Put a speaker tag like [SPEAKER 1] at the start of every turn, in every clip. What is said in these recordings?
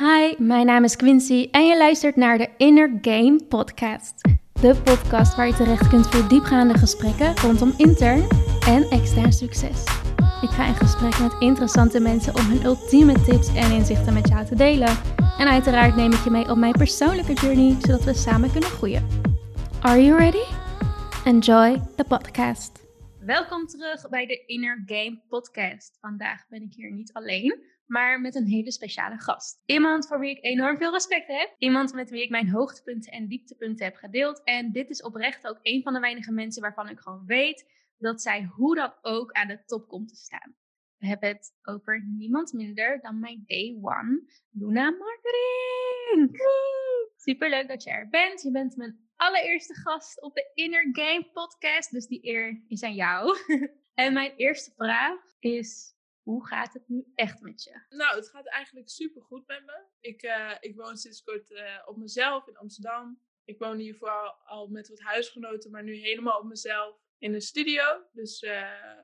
[SPEAKER 1] Hi, mijn naam is Quincy en je luistert naar de Inner Game Podcast. De podcast waar je terecht kunt voor diepgaande gesprekken rondom intern en extern succes. Ik ga in gesprek met interessante mensen om hun ultieme tips en inzichten met jou te delen. En uiteraard neem ik je mee op mijn persoonlijke journey, zodat we samen kunnen groeien. Are you ready? Enjoy the podcast. Welkom terug bij de Inner Game Podcast. Vandaag ben ik hier niet alleen, maar met een hele speciale gast. Iemand voor wie ik enorm veel respect heb. Iemand met wie ik mijn hoogtepunten en dieptepunten heb gedeeld. En dit is oprecht ook een van de weinige mensen waarvan ik gewoon weet dat zij hoe dan ook aan de top komt te staan. We hebben het over niemand minder dan mijn day one, Luna Marketing. Super leuk dat je er bent. Je bent mijn allereerste gast op de Inner Game podcast, dus die eer is aan jou. en mijn eerste vraag is, hoe gaat het nu echt met je?
[SPEAKER 2] Nou, het gaat eigenlijk super goed met me. Ik, uh, ik woon sinds kort uh, op mezelf in Amsterdam. Ik woon hier vooral al met wat huisgenoten, maar nu helemaal op mezelf in een studio. Dus uh,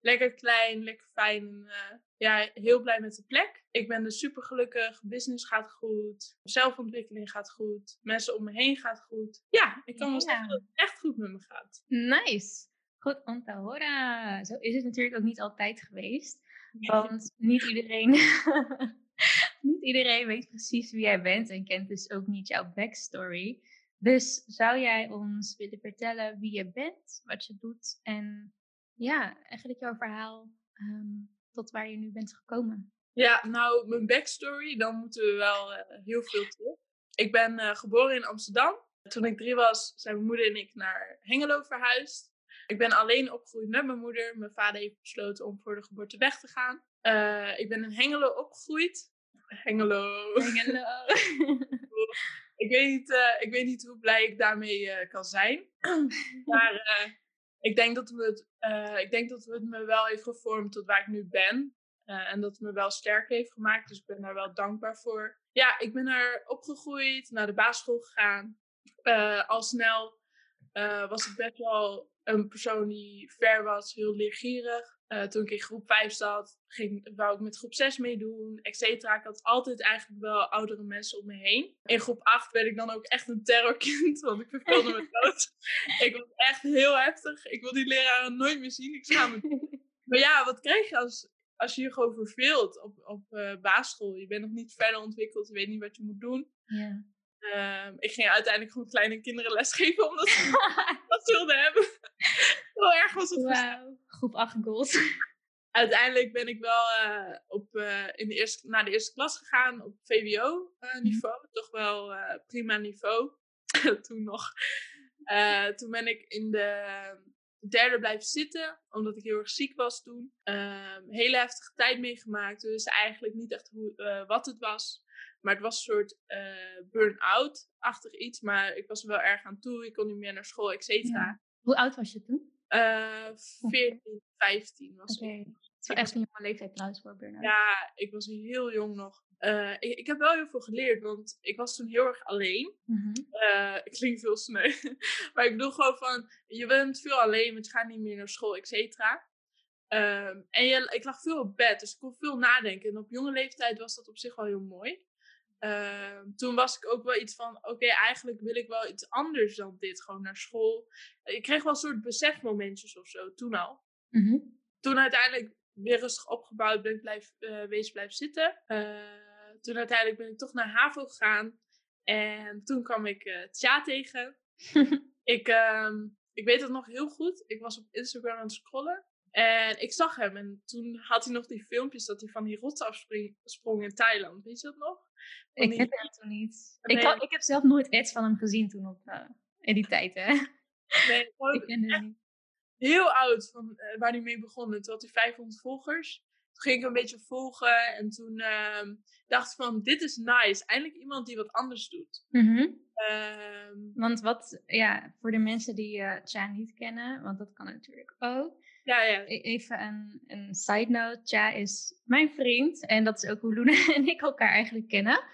[SPEAKER 2] lekker klein, lekker fijn. ja, heel blij met de plek. Ik ben dus super gelukkig. Business gaat goed. Zelfontwikkeling gaat goed. Mensen om me heen gaat goed. Ja, ik kan wel zeggen dat het echt goed met me gaat.
[SPEAKER 1] Nice. Goed om te horen. Zo is het natuurlijk ook niet altijd geweest. Want niet iedereen, niet iedereen weet precies wie jij bent en kent dus ook niet jouw backstory. Dus zou jij ons willen vertellen wie je bent, wat je doet en ja, eigenlijk jouw verhaal um, tot waar je nu bent gekomen?
[SPEAKER 2] Ja, nou, mijn backstory, dan moeten we wel uh, heel veel terug. Ik ben uh, geboren in Amsterdam. Toen ik drie was, zijn mijn moeder en ik naar Hengelo verhuisd. Ik ben alleen opgegroeid met mijn moeder. Mijn vader heeft besloten om voor de geboorte weg te gaan. Uh, ik ben in Hengelo opgegroeid. Hengelo.
[SPEAKER 1] Hengelo.
[SPEAKER 2] ik, weet niet, uh, ik weet niet hoe blij ik daarmee uh, kan zijn. maar ik, denk dat het, ik denk dat het me wel heeft gevormd tot waar ik nu ben. en dat het me wel sterk heeft gemaakt. Dus ik ben daar wel dankbaar voor. Ja, ik ben er opgegroeid, naar de basisschool gegaan. al snel was ik best wel een persoon die ver was, heel leergierig. Uh, toen ik in groep 5 zat, ging, wou ik met groep 6 meedoen, et cetera. Ik had altijd eigenlijk wel oudere mensen om me heen. In groep 8 werd ik dan ook echt een terrorkind, want ik verveelde me dood. ik was echt heel heftig. Ik wil die leraren nooit meer zien. Ik schaam me. maar ja, wat krijg je als, als je je gewoon verveelt op, op uh, basisschool? Je bent nog niet verder ontwikkeld, je weet niet wat je moet doen.
[SPEAKER 1] Ja.
[SPEAKER 2] Uh, ik ging uiteindelijk gewoon kleine kinderen lesgeven, omdat ze dat wilden hebben. Heel erg was het
[SPEAKER 1] wow. Groep 8 gold.
[SPEAKER 2] Uiteindelijk ben ik wel uh, op, uh, in de eerste, naar de eerste klas gegaan op VWO-niveau. Mhm. Toch wel prima niveau. toen nog. toen ben ik in de derde blijven zitten, omdat ik heel erg ziek was toen. Ehm, hele heftige tijd meegemaakt, dus eigenlijk niet echt hoe, wat het was. Maar het was een soort uh, burn-out-achtig iets. Maar ik was er wel erg aan toe. Ik kon niet meer naar school, et cetera.
[SPEAKER 1] Hoe oud was je toen?
[SPEAKER 2] Uh, 14, 15 was
[SPEAKER 1] okay. ik. Het is echt een jonge leeftijd trouwens voor burn-out.
[SPEAKER 2] Ja, ik was heel jong nog. Uh, ik, ik, heb wel heel veel geleerd, want ik was toen heel erg alleen.
[SPEAKER 1] Mm -hmm.
[SPEAKER 2] uh, ik klink veel sneu. maar ik bedoel gewoon van, je bent veel alleen, want je gaat niet meer naar school, et cetera. Um, en je, ik lag veel op bed, dus ik kon veel nadenken. En op jonge leeftijd was dat op zich wel heel mooi. Uh, toen was ik ook wel iets van, oké, okay, eigenlijk wil ik wel iets anders dan dit, gewoon naar school. Ik kreeg wel een soort besefmomentjes of zo, toen al.
[SPEAKER 1] Mm -hmm.
[SPEAKER 2] Toen uiteindelijk weer rustig opgebouwd ben ik blijf, uh, wezen blijven zitten. Uh, toen uiteindelijk ben ik toch naar HAVO gegaan. En toen kwam ik uh, Tja tegen. ik, um, ik weet het nog heel goed. Ik was op Instagram aan het scrollen. En ik zag hem en toen had hij nog die filmpjes dat hij van die rots afsprong in Thailand. Weet je dat nog?
[SPEAKER 1] Van ik die... heb dat toen niet. Nee. Ik, had, ik heb zelf nooit ads van hem gezien toen op, uh, in die tijd, hè?
[SPEAKER 2] Nee, ik ken hem niet. Heel oud, van, uh, waar hij mee begon. Toen had hij 500 volgers. Toen ging ik hem een beetje volgen en toen uh, dacht ik van, dit is nice. Eindelijk iemand die wat anders doet.
[SPEAKER 1] Mm -hmm. want wat, ja, voor de mensen die uh, Cha niet kennen, want dat kan natuurlijk ook.
[SPEAKER 2] Ja, ja.
[SPEAKER 1] Even een, een side note. Ja is mijn vriend. En dat is ook hoe Luna en ik elkaar eigenlijk kennen.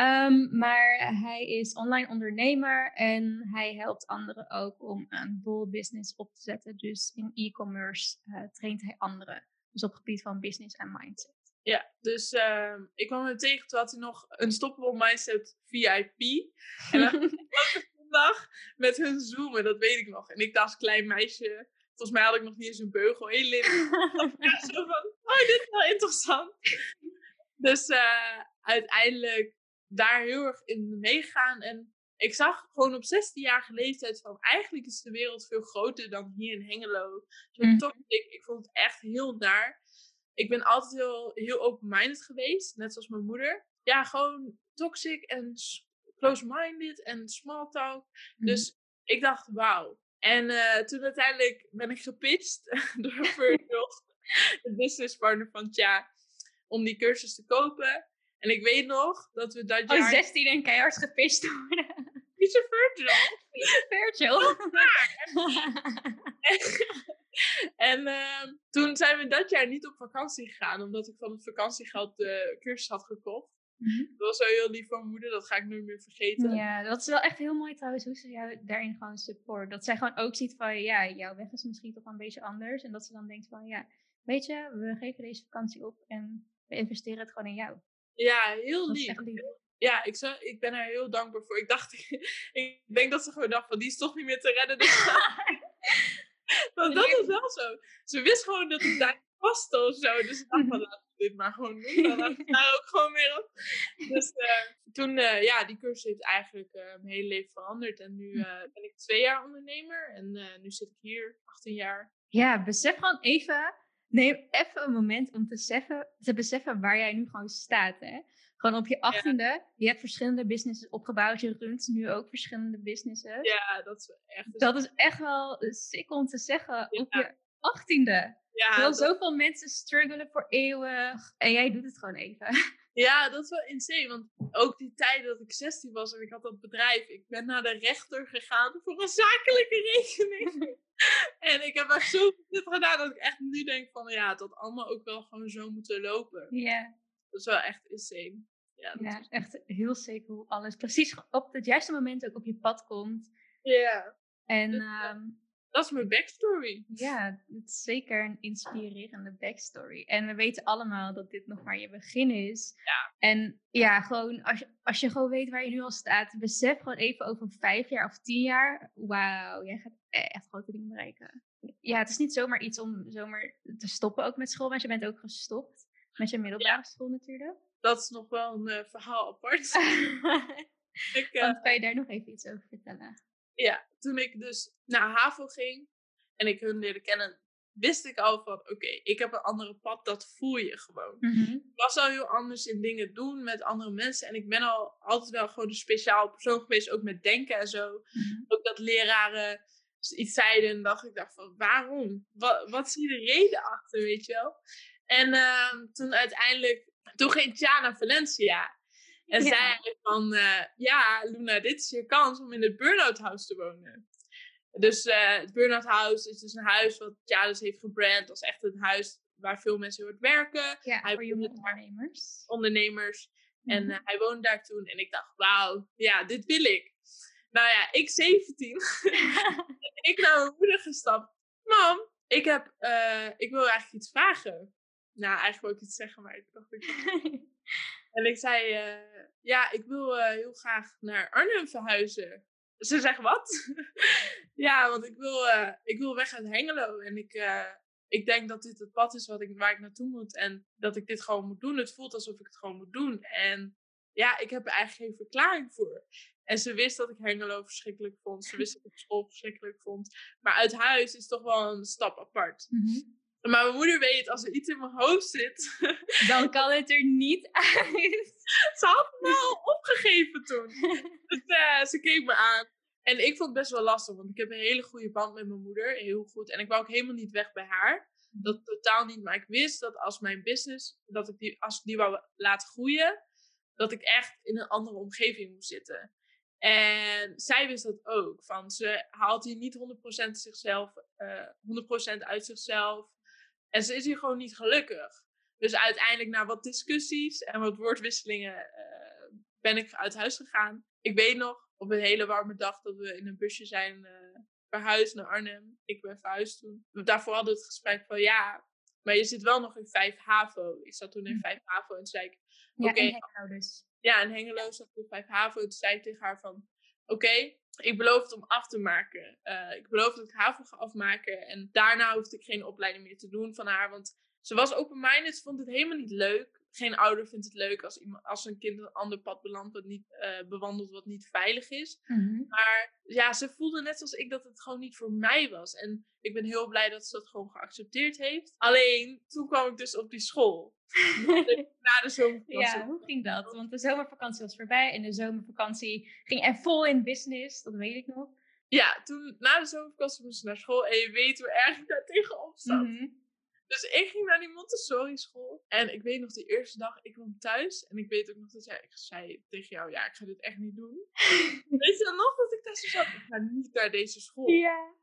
[SPEAKER 1] Um, maar hij is online ondernemer en hij helpt anderen ook om een bol business op te zetten. Dus in e-commerce uh, traint hij anderen. Dus op het gebied van business en mindset.
[SPEAKER 2] Ja, dus uh, ik kwam hem tegen, toen had hij nog een Stoppable Mindset VIP. En dan dag met hun zoomen, dat weet ik nog. En ik dacht als klein meisje, volgens mij had ik nog niet eens een beugel, lelijk. ja, zo van, oh, dit is wel interessant. Dus uh, uiteindelijk daar heel erg in meegaan. En ik zag gewoon op 16-jarige leeftijd van eigenlijk is de wereld veel groter dan hier in Hengelo. Dus mm. toch, ik, ik vond het echt heel naar. Ik ben altijd heel, heel open-minded geweest, net zoals mijn moeder. Ja, gewoon toxic en close-minded en small talk. Mm. Dus ik dacht, wauw. En uh, toen uiteindelijk ben ik gepitcht door Virgil, de businesspartner van Tja, om die cursus te kopen. En ik weet nog dat we dat
[SPEAKER 1] jaar... Oh, 16 en keihard gepist worden.
[SPEAKER 2] Vice Virgil. En uh, toen zijn we dat jaar niet op vakantie gegaan, omdat ik van het vakantiegeld de cursus had gekocht. Mm Dat was zo heel lief van moeder, dat ga ik nooit meer vergeten.
[SPEAKER 1] Ja, dat is wel echt heel mooi trouwens, hoe ze jou daarin gewoon support. Dat zij gewoon ook ziet van, ja, jouw weg is misschien toch een beetje anders. En dat ze dan denkt van, ja, weet je, we geven deze vakantie op en we investeren het gewoon in jou.
[SPEAKER 2] Ja, heel lief. Ja, ik, zou, ik ben er heel dankbaar voor. Ik dacht, ik denk dat ze gewoon dacht van, die is toch niet meer te redden. Dus Want dat is wel zo. Ze wist gewoon dat het daar paste of zo. Dus ik dacht van, laten we dit maar gewoon doen. Dan had ik daar ook gewoon weer op. Dus uh, toen, uh, ja, die cursus heeft eigenlijk uh, mijn hele leven veranderd. En nu ben ik twee jaar ondernemer. En nu zit ik hier, 18 jaar.
[SPEAKER 1] Ja, besef gewoon even neem even een moment om te beseffen, te beseffen waar jij nu gewoon staat. Hè? Gewoon op je achttiende. Je hebt verschillende businesses opgebouwd. Je runt nu ook verschillende businesses.
[SPEAKER 2] Ja, dat is echt...
[SPEAKER 1] Dat is echt wel sick om te zeggen. Op je achttiende. Ja, Terwijl dat... zoveel mensen struggelen voor eeuwig. En jij doet het gewoon even.
[SPEAKER 2] Ja, dat is wel insane. Want ook die tijd dat ik 16 was en ik had dat bedrijf. Ik ben naar de rechter gegaan voor een zakelijke rekening. en ik heb echt zo dit gedaan dat ik echt nu denk van ja, dat allemaal ook wel gewoon zo moeten lopen.
[SPEAKER 1] Ja.
[SPEAKER 2] Dat is wel echt insane. Ja,
[SPEAKER 1] ja echt heel zeker hoe alles precies op het juiste moment ook op je pad komt.
[SPEAKER 2] Ja.
[SPEAKER 1] En um,
[SPEAKER 2] dat is mijn backstory.
[SPEAKER 1] Ja, het is zeker een inspirerende backstory. En we weten allemaal dat dit nog maar je begin is.
[SPEAKER 2] Ja.
[SPEAKER 1] En ja, gewoon als je, als je gewoon weet waar je nu al staat, besef gewoon even over vijf jaar of tien jaar. Wauw, jij gaat echt grote dingen bereiken. Ja, het is niet zomaar iets om zomaar te stoppen ook met school, want je bent ook gestopt met je middelbare school natuurlijk.
[SPEAKER 2] Dat is nog wel een uh, verhaal apart.
[SPEAKER 1] Ik, uh, want kan je daar nog even iets over vertellen?
[SPEAKER 2] Ja, toen ik dus naar HAVO ging en ik hun leerde kennen, wist ik al van, oké, ik heb een andere pad, dat voel je gewoon.
[SPEAKER 1] Mhm.
[SPEAKER 2] Ik was al heel anders in dingen doen met andere mensen en ik ben al altijd wel gewoon een speciaal persoon geweest, ook met denken en zo.
[SPEAKER 1] Mhm.
[SPEAKER 2] Ook dat leraren iets zeiden en dacht ik dacht van, waarom? Wat, wat is hier de reden achter, weet je wel? En uh, toen uiteindelijk, toen ging Tja naar Valencia. En ja. zei van, uh, ja, Luna, dit is je kans om in het Burnout House te wonen. Dus uh, het Burnout House is dus een huis wat Jadis heeft gebrand als echt een huis waar veel mensen hard werken.
[SPEAKER 1] Ja, hij voor jonge ondernemers.
[SPEAKER 2] Ondernemers. Mm -hmm. En uh, hij woonde daar toen en ik dacht, wauw, ja, dit wil ik. Nou ja, ik 17. ik naar mijn moeder gestapt. Mam, ik, heb, ik wil eigenlijk iets vragen. Nou, eigenlijk wil ik iets zeggen, maar ik dacht... Ik... En ik zei, uh, ja, ik wil uh, heel graag naar Arnhem verhuizen. Ze zegt, wat? ja, want ik wil, uh, ik wil weg uit Hengelo. En ik, ik denk dat dit het pad is wat ik, waar ik naartoe moet. En dat ik dit gewoon moet doen. Het voelt alsof ik het gewoon moet doen. En ja, ik heb er eigenlijk geen verklaring voor. En ze wist dat ik Hengelo verschrikkelijk vond. Ze wist dat ik school verschrikkelijk vond. Maar uit huis is toch wel een stap apart.
[SPEAKER 1] -hmm.
[SPEAKER 2] Maar mijn moeder weet, als er iets in mijn hoofd zit...
[SPEAKER 1] Dan kan het er niet uit.
[SPEAKER 2] Ze had me wel opgegeven toen. Dus uh, ze keek me aan. En ik vond het best wel lastig, want ik heb een hele goede band met mijn moeder. Heel goed. En ik wou ook helemaal niet weg bij haar. Dat totaal niet. Maar ik wist dat als mijn business, dat ik die, als ik die wou laten groeien, dat ik echt in een andere omgeving moest zitten. En zij wist dat ook. Van, ze haalt hier niet 100% zichzelf, uh, 100% uit zichzelf. En ze is hier gewoon niet gelukkig. Dus uiteindelijk na wat discussies en wat woordwisselingen uh, ben ik uit huis gegaan. Ik weet nog op een hele warme dag dat we in een busje zijn uh, verhuisd naar Arnhem. Ik ben verhuisd toen. Daarvoor hadden we het gesprek van ja, Maar je zit wel nog in 5 HAVO. Ik zat toen in 5
[SPEAKER 1] Hm.
[SPEAKER 2] HAVO en toen zei ik,
[SPEAKER 1] Ja, Hengelo dus.
[SPEAKER 2] ja, in Hengelo zat ik in 5 HAVO. Toen zei ik tegen haar van, oké, ik beloof het om af te maken. Eh, ik beloof dat ik HAVO ga afmaken. En daarna hoefde ik geen opleiding meer te doen van haar. Want ze was open-minded, vond het helemaal niet leuk. Geen ouder vindt het leuk als, iemand, als een kind een ander pad belandt wat niet, eh, bewandelt wat niet veilig is.
[SPEAKER 1] Mhm.
[SPEAKER 2] Maar ja, ze voelde net zoals ik dat het gewoon niet voor mij was. En ik ben heel blij dat ze dat gewoon geaccepteerd heeft. Alleen, toen kwam ik dus op die school. Na de zomervakantie.
[SPEAKER 1] Ja, hoe ging dat? Want de zomervakantie was voorbij en de zomervakantie ging er vol in business, dat weet ik nog.
[SPEAKER 2] Ja, toen na de zomervakantie moest ik naar school. En je weet hoe erg ik daar tegenop zat.
[SPEAKER 1] Mhm.
[SPEAKER 2] Dus ik ging naar die Montessori school. En ik weet nog, de eerste dag, ik kwam thuis. En ik weet ook nog dat jij, ik zei tegen jou, ja, ik ga dit echt niet doen. weet je dan nog dat ik daar zo zat? Ik ga niet naar deze school.
[SPEAKER 1] Ja.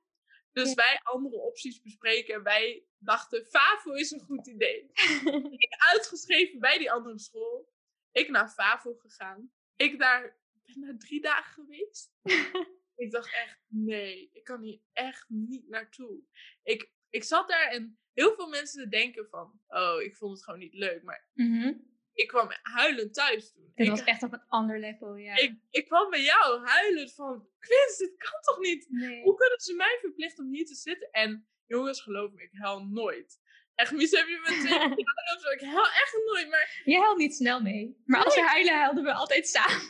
[SPEAKER 2] Dus
[SPEAKER 1] Ja.
[SPEAKER 2] wij andere opties bespreken. En wij dachten, FAVO is een goed idee. ik uitgeschreven bij die andere school. Ik naar FAVO gegaan. Ik daar, ben daar drie dagen geweest. ik dacht echt, nee, ik kan hier echt niet naartoe. Ik, ik zat daar en heel veel mensen denken van, oh, ik vond het gewoon niet leuk. Maar
[SPEAKER 1] Mhm.
[SPEAKER 2] ik kwam huilend thuis toen.
[SPEAKER 1] Dit was echt op een ander level, ja.
[SPEAKER 2] ik, ik kwam bij jou huilend van, Quins, dit kan toch niet?
[SPEAKER 1] nee.
[SPEAKER 2] Hoe kunnen ze mij verplichten om hier te zitten? En jongens, geloof me, ik huil nooit. Echt, Mies, heb je me twee of zo? Ik huil echt nooit, maar
[SPEAKER 1] Je huilt niet snel mee. Maar als we huilen, huilden we altijd samen.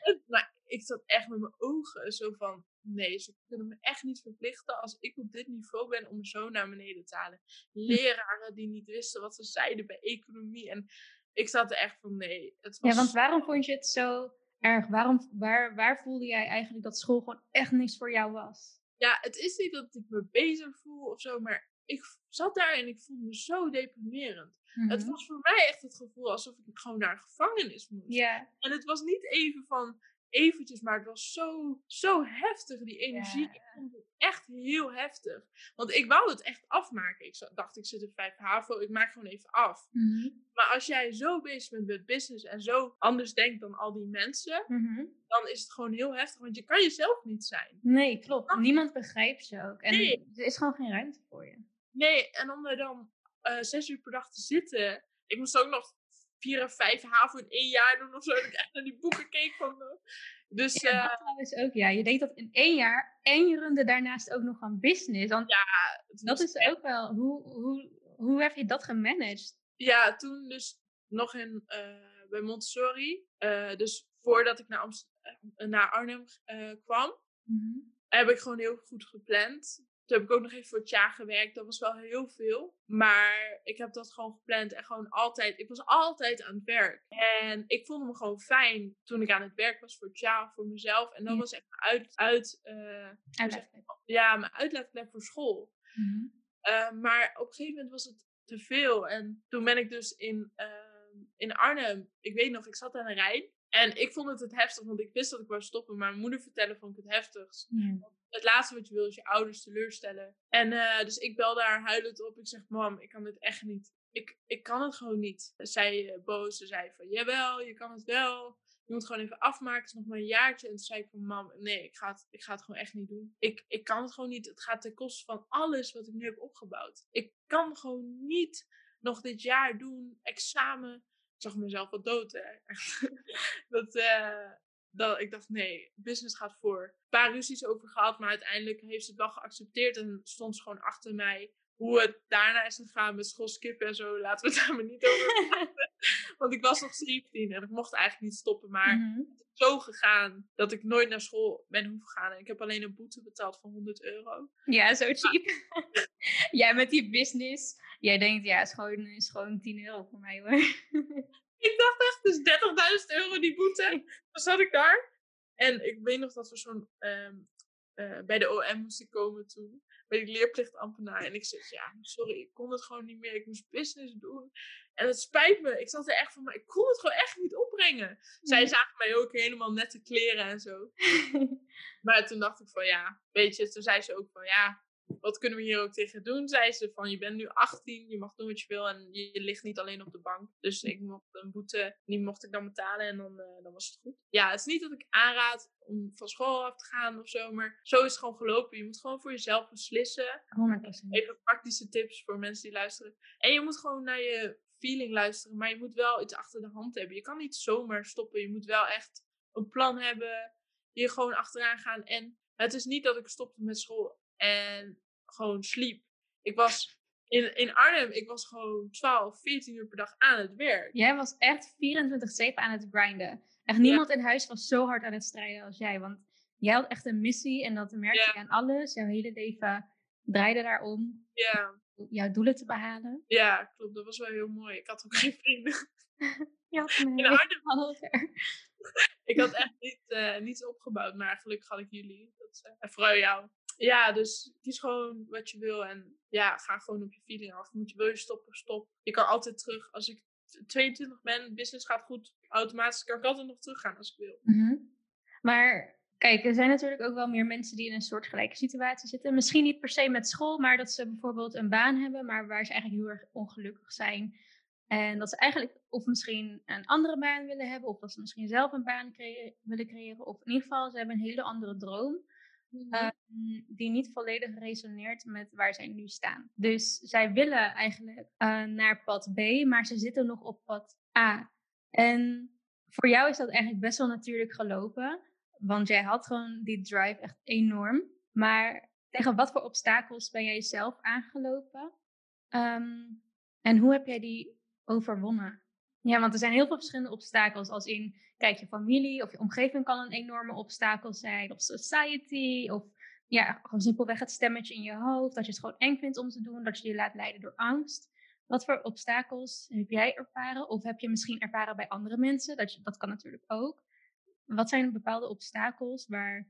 [SPEAKER 2] het- maar ik zat echt met mijn ogen zo van, nee, ze kunnen me echt niet verplichten als ik op dit niveau ben om me zo naar beneden te halen. Leraren die niet wisten wat ze zeiden bij economie. En ik zat er echt van, nee, het was
[SPEAKER 1] Ja, want waarom vond je het zo erg? Waarom, waar, waar voelde jij eigenlijk dat school gewoon echt niks voor jou was?
[SPEAKER 2] Ja, het is niet dat ik me bezig voel of zo, maar ik zat daar en ik voelde me zo deprimerend. Het
[SPEAKER 1] Mhm.
[SPEAKER 2] was voor mij echt het gevoel alsof ik gewoon naar een gevangenis moest.
[SPEAKER 1] Ja,
[SPEAKER 2] En het was niet even van eventjes, maar het was zo, zo heftig, die energie.
[SPEAKER 1] Ja.
[SPEAKER 2] Ik vond het echt heel heftig. Want ik wou het echt afmaken. Ik dacht, ik zit in 5 HAVO, ik maak gewoon even af.
[SPEAKER 1] Mhm.
[SPEAKER 2] Maar als jij zo bezig bent met business en zo anders denkt dan al die mensen,
[SPEAKER 1] Mhm.
[SPEAKER 2] dan is het gewoon heel heftig. Want je kan jezelf niet zijn.
[SPEAKER 1] Nee, klopt. Niemand begrijpt je ook. En
[SPEAKER 2] Nee.
[SPEAKER 1] er is gewoon geen ruimte voor je.
[SPEAKER 2] Nee, en om er dan eh, zes uur per dag te zitten. Ik moest ook nog vier en vijf HAVO in één jaar doen of zo. Dat ik echt naar die boeken keek van... eh, Dus
[SPEAKER 1] Ja,
[SPEAKER 2] eh,
[SPEAKER 1] dat trouwens ook. Ja, je deed dat in één jaar en je runde daarnaast ook nog aan business. Want
[SPEAKER 2] het
[SPEAKER 1] dat is ook wel, hoe, hoe, hoe heb je dat gemanaged?
[SPEAKER 2] Ja, toen dus nog in, eh, bij Montessori. dus voordat ik naar, Amst- naar Arnhem kwam, heb ik gewoon heel goed gepland. Toen heb ik ook nog even voor het jaar gewerkt. Dat was wel heel veel. Maar ik heb dat gewoon gepland en gewoon altijd. Ik was altijd aan het werk. En ik voelde me gewoon fijn toen ik aan het werk was voor het jaar, voor mezelf. En dat
[SPEAKER 1] Ja.
[SPEAKER 2] was echt uit, uit eh, ja, mijn uitlaatklep voor school.
[SPEAKER 1] Mhm.
[SPEAKER 2] Uh, maar op een gegeven moment was het te veel. En toen ben ik dus in, ehm, in Arnhem, ik weet nog, ik zat aan de Rijn. En ik vond het het heftig, want ik wist dat ik wou stoppen. Maar mijn moeder vertellen vond ik het heftigst.
[SPEAKER 1] Ja.
[SPEAKER 2] Het laatste wat je wil is je ouders teleurstellen. En eh, dus ik belde haar huilend op. Ik zeg, mam, ik kan dit echt niet. Ik, ik kan het gewoon niet. Zij uh, boos, ze zei van, jawel, je kan het wel. Je moet gewoon even afmaken, het is nog maar een jaartje. En toen zei ik van, mam, nee, ik ga het, ik ga het gewoon echt niet doen. Ik, ik kan het gewoon niet. Het gaat ten koste van alles wat ik nu heb opgebouwd. Ik kan gewoon niet nog dit jaar doen, examen. Ik zag mezelf wat dood, dat, uh, dat, ik dacht, nee, business gaat voor. Een paar ruzies over gehad, maar uiteindelijk heeft ze het wel geaccepteerd. En stond ze gewoon achter mij. Hoe het daarna is gegaan met schoolskippen en zo, laten we het daar maar niet over praten. Want ik was nog 17 en ik mocht eigenlijk niet stoppen. Maar
[SPEAKER 1] Mhm.
[SPEAKER 2] het is zo gegaan dat ik nooit naar school ben hoeven gaan. En ik heb alleen een boete betaald van 100 euro.
[SPEAKER 1] Ja, zo cheap. Jij met die business. Jij denkt, ja, is gewoon, is gewoon 10 euro voor mij hoor.
[SPEAKER 2] Ik dacht echt, dus 30.000 euro die boete. Toen zat ik daar. En ik weet nog dat we zo'n... ehm, eh, bij de OM moesten komen toen. Bij die leerplichtambtenaar. En ik zei, ja, sorry, ik kon het gewoon niet meer. Ik moest business doen. En het spijt me. Ik zat er echt van, maar ik kon het gewoon echt niet opbrengen. Zij zagen mij ook helemaal nette kleren en zo. Maar toen dacht ik van, ja, weet je, toen zei ze ook van, ja, wat kunnen we hier ook tegen doen? Zei ze van, je bent nu 18, je mag doen wat je wil en je, je ligt niet alleen op de bank. Dus ik mocht een boete, die mocht ik dan betalen en dan, uh, dan was het goed. Ja, het is niet dat ik aanraad om van school af te gaan of zo, maar zo is het gewoon gelopen. Je moet gewoon voor jezelf beslissen.
[SPEAKER 1] 100%.
[SPEAKER 2] Even praktische tips voor mensen die luisteren. En je moet gewoon naar je feeling luisteren, maar je moet wel iets achter de hand hebben. Je kan niet zomaar stoppen. Je moet wel echt een plan hebben, hier gewoon achteraan gaan. En het is niet dat ik stopte met school en gewoon sliep. Ik was in, in Arnhem, ik was gewoon 12, 14 uur per dag aan het werk.
[SPEAKER 1] Jij was echt 24-7 aan het grinden. Echt niemand in huis was zo hard aan het strijden als jij. Want jij had echt een missie en dat merkte je aan alles. Jouw hele leven draaide daarom.
[SPEAKER 2] Ja.
[SPEAKER 1] Jouw doelen te behalen.
[SPEAKER 2] Ja, klopt. Dat was wel heel mooi. Ik had ook geen vrienden.
[SPEAKER 1] ja, nee.
[SPEAKER 2] In Arnhem. ik had echt niet, uh, niets opgebouwd, maar gelukkig had ik jullie. Dat, uh, en vooral jou. Ja, dus kies gewoon wat je wil en ja, ga gewoon op je feeling af. Moet je, wil je stoppen, stop. Je kan altijd terug. Als ik 22 ben, business gaat goed, automatisch kan ik altijd nog teruggaan als ik wil.
[SPEAKER 1] Mm -hmm. Maar kijk, er zijn natuurlijk ook wel meer mensen die in een soortgelijke situatie zitten. Misschien niet per se met school, maar dat ze bijvoorbeeld een baan hebben, maar waar ze eigenlijk heel erg ongelukkig zijn. En dat ze eigenlijk of misschien een andere baan willen hebben, of dat ze misschien zelf een baan willen creëren. Of in ieder geval, ze hebben een hele andere droom. Mm -hmm. um, die niet volledig resoneert met waar zij nu staan. Dus zij willen eigenlijk uh, naar pad B, maar ze zitten nog op pad A. En voor jou is dat eigenlijk best wel natuurlijk gelopen, want jij had gewoon die drive echt enorm. Maar tegen wat voor obstakels ben jij zelf aangelopen? Um, en hoe heb jij die overwonnen? Ja, want er zijn heel veel verschillende obstakels. Als in, kijk, je familie of je omgeving kan een enorme obstakel zijn. Of society. Of ja, gewoon simpelweg het stemmetje in je hoofd. Dat je het gewoon eng vindt om te doen. Dat je je laat leiden door angst. Wat voor obstakels heb jij ervaren? Of heb je misschien ervaren bij andere mensen? Dat, dat kan natuurlijk ook. Wat zijn bepaalde obstakels waar,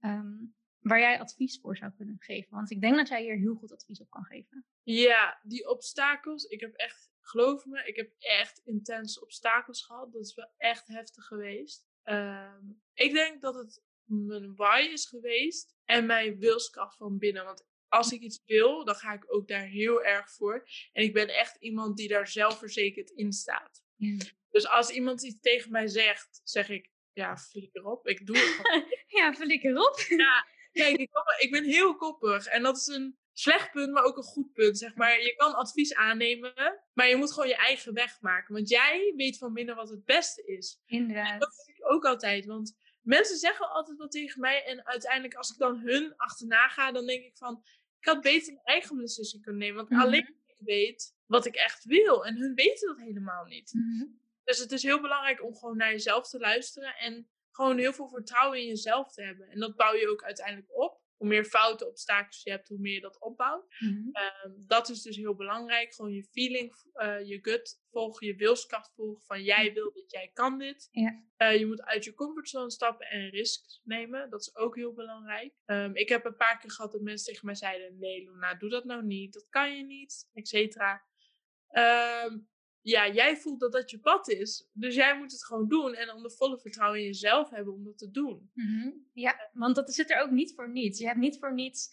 [SPEAKER 1] um, waar jij advies voor zou kunnen geven? Want ik denk dat jij hier heel goed advies op kan geven.
[SPEAKER 2] Ja, die obstakels. Ik heb echt geloof me, ik heb echt intense obstakels gehad. Dat is wel echt heftig geweest. Um, ik denk dat het mijn why is geweest en mijn wilskracht van binnen. Want als ik iets wil, dan ga ik ook daar heel erg voor. En ik ben echt iemand die daar zelfverzekerd in staat. Dus als iemand iets tegen mij zegt, zeg ik, ja, flikker op. Ik doe het gewoon.
[SPEAKER 1] ja, flikker op.
[SPEAKER 2] ja, kijk, ik, ik ben heel koppig. En dat is een slecht punt, maar ook een goed punt. Zeg maar. Je kan advies aannemen, maar je moet gewoon je eigen weg maken. Want jij weet van binnen wat het beste is.
[SPEAKER 1] Inderdaad.
[SPEAKER 2] En dat vind ik ook altijd. Want mensen zeggen altijd wat tegen mij. En uiteindelijk, als ik dan hun achterna ga, dan denk ik van... Ik had beter een eigen beslissing kunnen nemen. Want
[SPEAKER 1] Mhm.
[SPEAKER 2] alleen ik weet wat ik echt wil. En hun weten dat helemaal niet.
[SPEAKER 1] Mhm.
[SPEAKER 2] Dus het is heel belangrijk om gewoon naar jezelf te luisteren. En gewoon heel veel vertrouwen in jezelf te hebben. En dat bouw je ook uiteindelijk op. Hoe meer fouten, obstakels je hebt, hoe meer je dat opbouwt.
[SPEAKER 1] Mhm.
[SPEAKER 2] Um, dat is dus heel belangrijk. Gewoon je feeling, uh, je gut volgen, je wilskracht volgen. Van jij wil dit, jij kan dit.
[SPEAKER 1] Ja.
[SPEAKER 2] Uh, je moet uit je comfortzone stappen en risks nemen. Dat is ook heel belangrijk. Um, ik heb een paar keer gehad dat mensen tegen mij zeiden: Nee, Luna, doe dat nou niet. Dat kan je niet, et cetera. Um, ja, jij voelt dat dat je pad is. Dus jij moet het gewoon doen. En dan de volle vertrouwen in jezelf hebben om dat te doen.
[SPEAKER 1] Mm -hmm. Ja, want dat zit er ook niet voor niets. Je hebt niet voor niets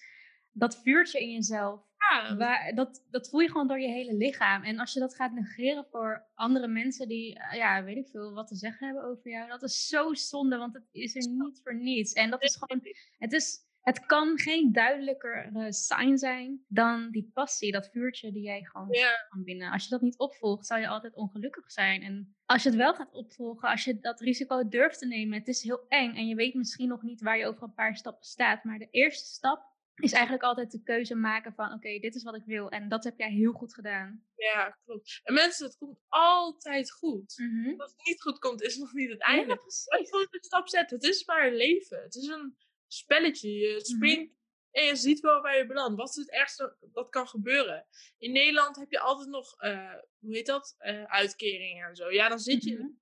[SPEAKER 1] dat vuurtje in jezelf.
[SPEAKER 2] Ja.
[SPEAKER 1] Waar, dat, dat voel je gewoon door je hele lichaam. En als je dat gaat negeren voor andere mensen die, uh, ja, weet ik veel, wat te zeggen hebben over jou. Dat is zo zonde, want het is er niet voor niets. En dat is gewoon, het is... Het kan geen duidelijker sign zijn dan die passie, dat vuurtje die jij gewoon van binnen. Als je dat niet opvolgt, zal je altijd ongelukkig zijn. En als je het wel gaat opvolgen, als je dat risico durft te nemen, het is heel eng en je weet misschien nog niet waar je over een paar stappen staat. Maar de eerste stap is eigenlijk altijd de keuze maken van, oké, okay, dit is wat ik wil. En dat heb jij heel goed gedaan.
[SPEAKER 2] Ja, klopt. En mensen, het komt altijd goed.
[SPEAKER 1] Mm -hmm.
[SPEAKER 2] Als het niet goed komt, is het nog niet het einde.
[SPEAKER 1] Ja, precies.
[SPEAKER 2] Je moet een stap zetten. Het is maar een leven. Het is een spelletje. Je springt mm -hmm. en je ziet wel waar je belandt. Wat is het ergste dat kan gebeuren? In Nederland heb je altijd nog, uh, hoe heet dat? Uh, uitkeringen en zo. Ja, dan zit je,
[SPEAKER 1] Mhm.
[SPEAKER 2] mm -hmm.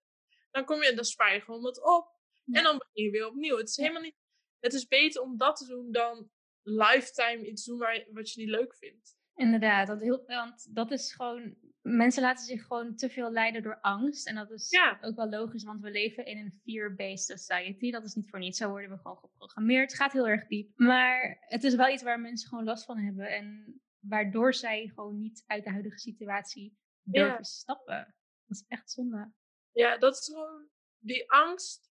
[SPEAKER 2] dan kom je, dan spaar je gewoon wat op. Ja. En dan begin je weer opnieuw. Het is helemaal niet, het is beter om dat te doen dan lifetime iets doen waar, wat je niet leuk vindt.
[SPEAKER 1] Inderdaad, dat, heel, want dat is gewoon mensen laten zich gewoon te veel leiden door angst. En dat is
[SPEAKER 2] Ja.
[SPEAKER 1] ook wel logisch, want we leven in een fear-based society. Dat is niet voor niets. Zo worden we gewoon geprogrammeerd. Het gaat heel erg diep. Maar het is wel iets waar mensen gewoon last van hebben. En waardoor zij gewoon niet uit de huidige situatie durven
[SPEAKER 2] Ja.
[SPEAKER 1] stappen. Dat is echt zonde.
[SPEAKER 2] Ja, dat is gewoon. Die angst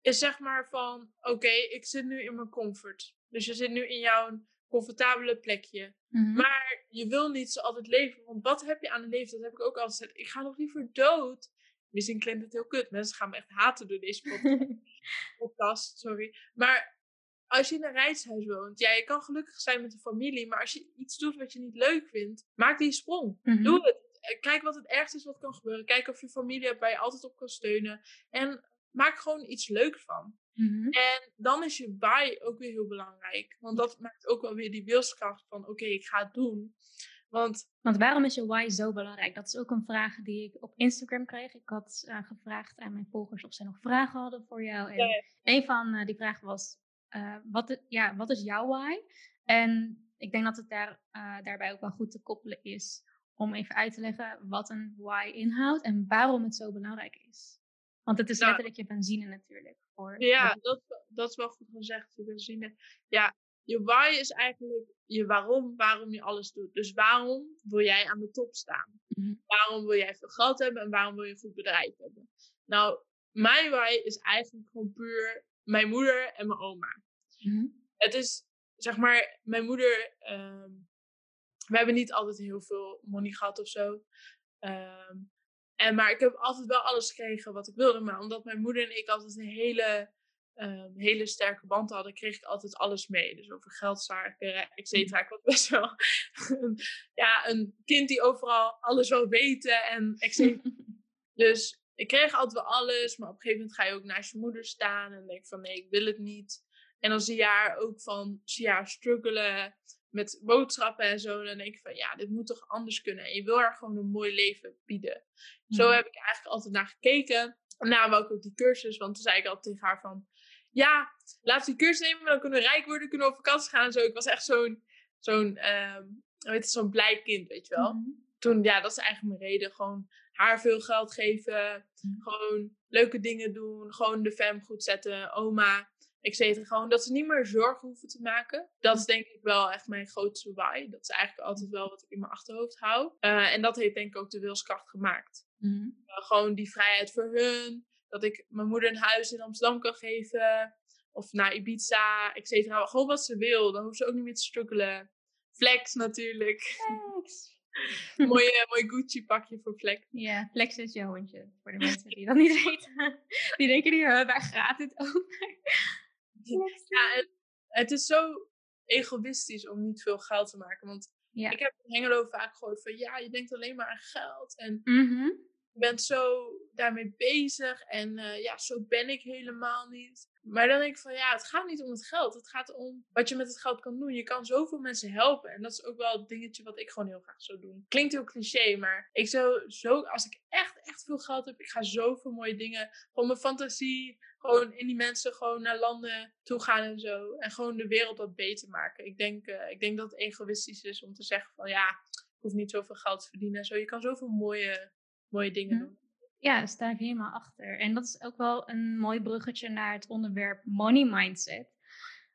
[SPEAKER 2] is zeg maar van: oké, ik zit nu in mijn comfort. Dus je zit nu in jouw comfortabele plekje.
[SPEAKER 1] Mhm.
[SPEAKER 2] Maar je wil niet zo altijd leven. Want wat heb je aan het leven? Dat heb ik ook altijd gezegd. Ik ga nog liever dood. Misschien klinkt het heel kut. Mensen gaan me echt haten door deze podcast. podcast sorry. Maar als je in een reishuis woont, ja, je kan gelukkig zijn met een familie. Maar als je iets doet wat je niet leuk vindt, maak die sprong.
[SPEAKER 1] Mhm.
[SPEAKER 2] Doe het. Eh, Kijk wat het ergste is wat kan gebeuren. Kijk of je familie hebt waar je altijd op kan steunen. En maak gewoon iets leuks van.
[SPEAKER 1] Mhm.
[SPEAKER 2] En dan is je why ook weer heel belangrijk. Want dat maakt ook wel weer die wilskracht van oké, ik ga het doen. Want
[SPEAKER 1] Want waarom is je why zo belangrijk? Dat is ook een vraag die ik op Instagram kreeg. Ik had eh, gevraagd aan mijn volgers of zij nog vragen hadden voor jou. En
[SPEAKER 2] Ja,
[SPEAKER 1] een van eh, die vragen was, eh, wat, ja, wat is jouw why? En ik denk dat het daar, daarbij ook wel goed te koppelen is om even uit te leggen wat een why inhoudt en waarom het zo belangrijk is. Want het is letterlijk je benzine natuurlijk. Voor
[SPEAKER 2] ja, dat, dat is wel goed gezegd. Je benzine. Ja, je why is eigenlijk je waarom, waarom je alles doet. Dus waarom wil jij aan de top staan?
[SPEAKER 1] Mhm.
[SPEAKER 2] Waarom wil jij veel geld hebben en waarom wil je een goed bedrijf hebben? Nou, mijn why is eigenlijk gewoon puur mijn moeder en mijn oma.
[SPEAKER 1] Mhm.
[SPEAKER 2] het is, zeg maar, mijn moeder. ehm, we hebben niet altijd heel veel money gehad of zo. Ehm, en, maar ik heb altijd wel alles gekregen wat ik wilde. Maar omdat mijn moeder en ik altijd een hele, ehm, hele sterke band hadden, kreeg ik altijd alles mee. Dus over geldzaken, et cetera. Ik was best wel een- ja, een kind die overal alles wil weten en et. Dus ik kreeg altijd wel alles, maar op een gegeven moment ga je ook naast je moeder staan en denk van nee, ik wil het niet. En dan zie je haar ook van, zie je haar struggelen met boodschappen en zo. En dan denk ik van ja, dit moet toch anders kunnen. En je wil haar gewoon een mooi leven bieden. Zo
[SPEAKER 1] Mhm.
[SPEAKER 2] heb ik eigenlijk altijd naar gekeken. En daarom ik ook die cursus, want toen zei ik altijd tegen haar van ja, laat die cursus nemen, dan kunnen we rijk worden, kunnen we op vakantie gaan en zo. Ik was echt zo'n, zo'n, het, zo'n blij kind, weet je wel
[SPEAKER 1] Mhm.
[SPEAKER 2] toen, ja, dat is eigenlijk mijn reden. Gewoon haar veel geld geven.
[SPEAKER 1] Mhm.
[SPEAKER 2] Gewoon leuke dingen doen. Gewoon de fam goed zetten. Oma, et cetera. Gewoon dat ze niet meer zorgen hoeven te maken. Dat is denk ik wel echt mijn grootste why. Dat is eigenlijk altijd wel wat ik in mijn achterhoofd hou. Eh, en dat heeft denk ik ook de wilskracht gemaakt.
[SPEAKER 1] Mhm.
[SPEAKER 2] Eh, gewoon die vrijheid voor hun. Dat ik mijn moeder een huis in Amsterdam kan geven. Of naar Ibiza, et cetera. Gewoon wat ze wil. Dan hoeft ze ook niet meer te struggelen. Flex natuurlijk.
[SPEAKER 1] Thanks.
[SPEAKER 2] mooi, eh, mooi Gucci pakje voor Flex.
[SPEAKER 1] Ja, Flex is je hondje. Voor de mensen die dat niet weten. Die denken "Huh, waar gaat het over?
[SPEAKER 2] Ja, en het is zo egoïstisch om niet veel geld te maken. Want
[SPEAKER 1] Ja.
[SPEAKER 2] ik heb in Hengelo vaak gehoord van ja, je denkt alleen maar aan geld. En
[SPEAKER 1] Mhm.
[SPEAKER 2] je bent zo daarmee bezig. En eh, ja, zo ben ik helemaal niet. Maar dan denk ik van ja, het gaat niet om het geld. Het gaat om wat je met het geld kan doen. Je kan zoveel mensen helpen. En dat is ook wel het dingetje wat ik gewoon heel graag zou doen. Klinkt heel cliché, maar ik zou zo, als ik echt, echt veel geld heb, ik ga zoveel mooie dingen. Gewoon mijn fantasie, gewoon in die mensen gewoon naar landen toe gaan en zo. En gewoon de wereld wat beter maken. Ik denk, eh, ik denk dat het egoïstisch is om te zeggen van ja, ik hoef niet zoveel geld te verdienen en zo. Je kan zoveel mooie, mooie dingen
[SPEAKER 1] Hm.
[SPEAKER 2] doen.
[SPEAKER 1] Ja, daar sta ik helemaal achter. En dat is ook wel een mooi bruggetje naar het onderwerp money mindset.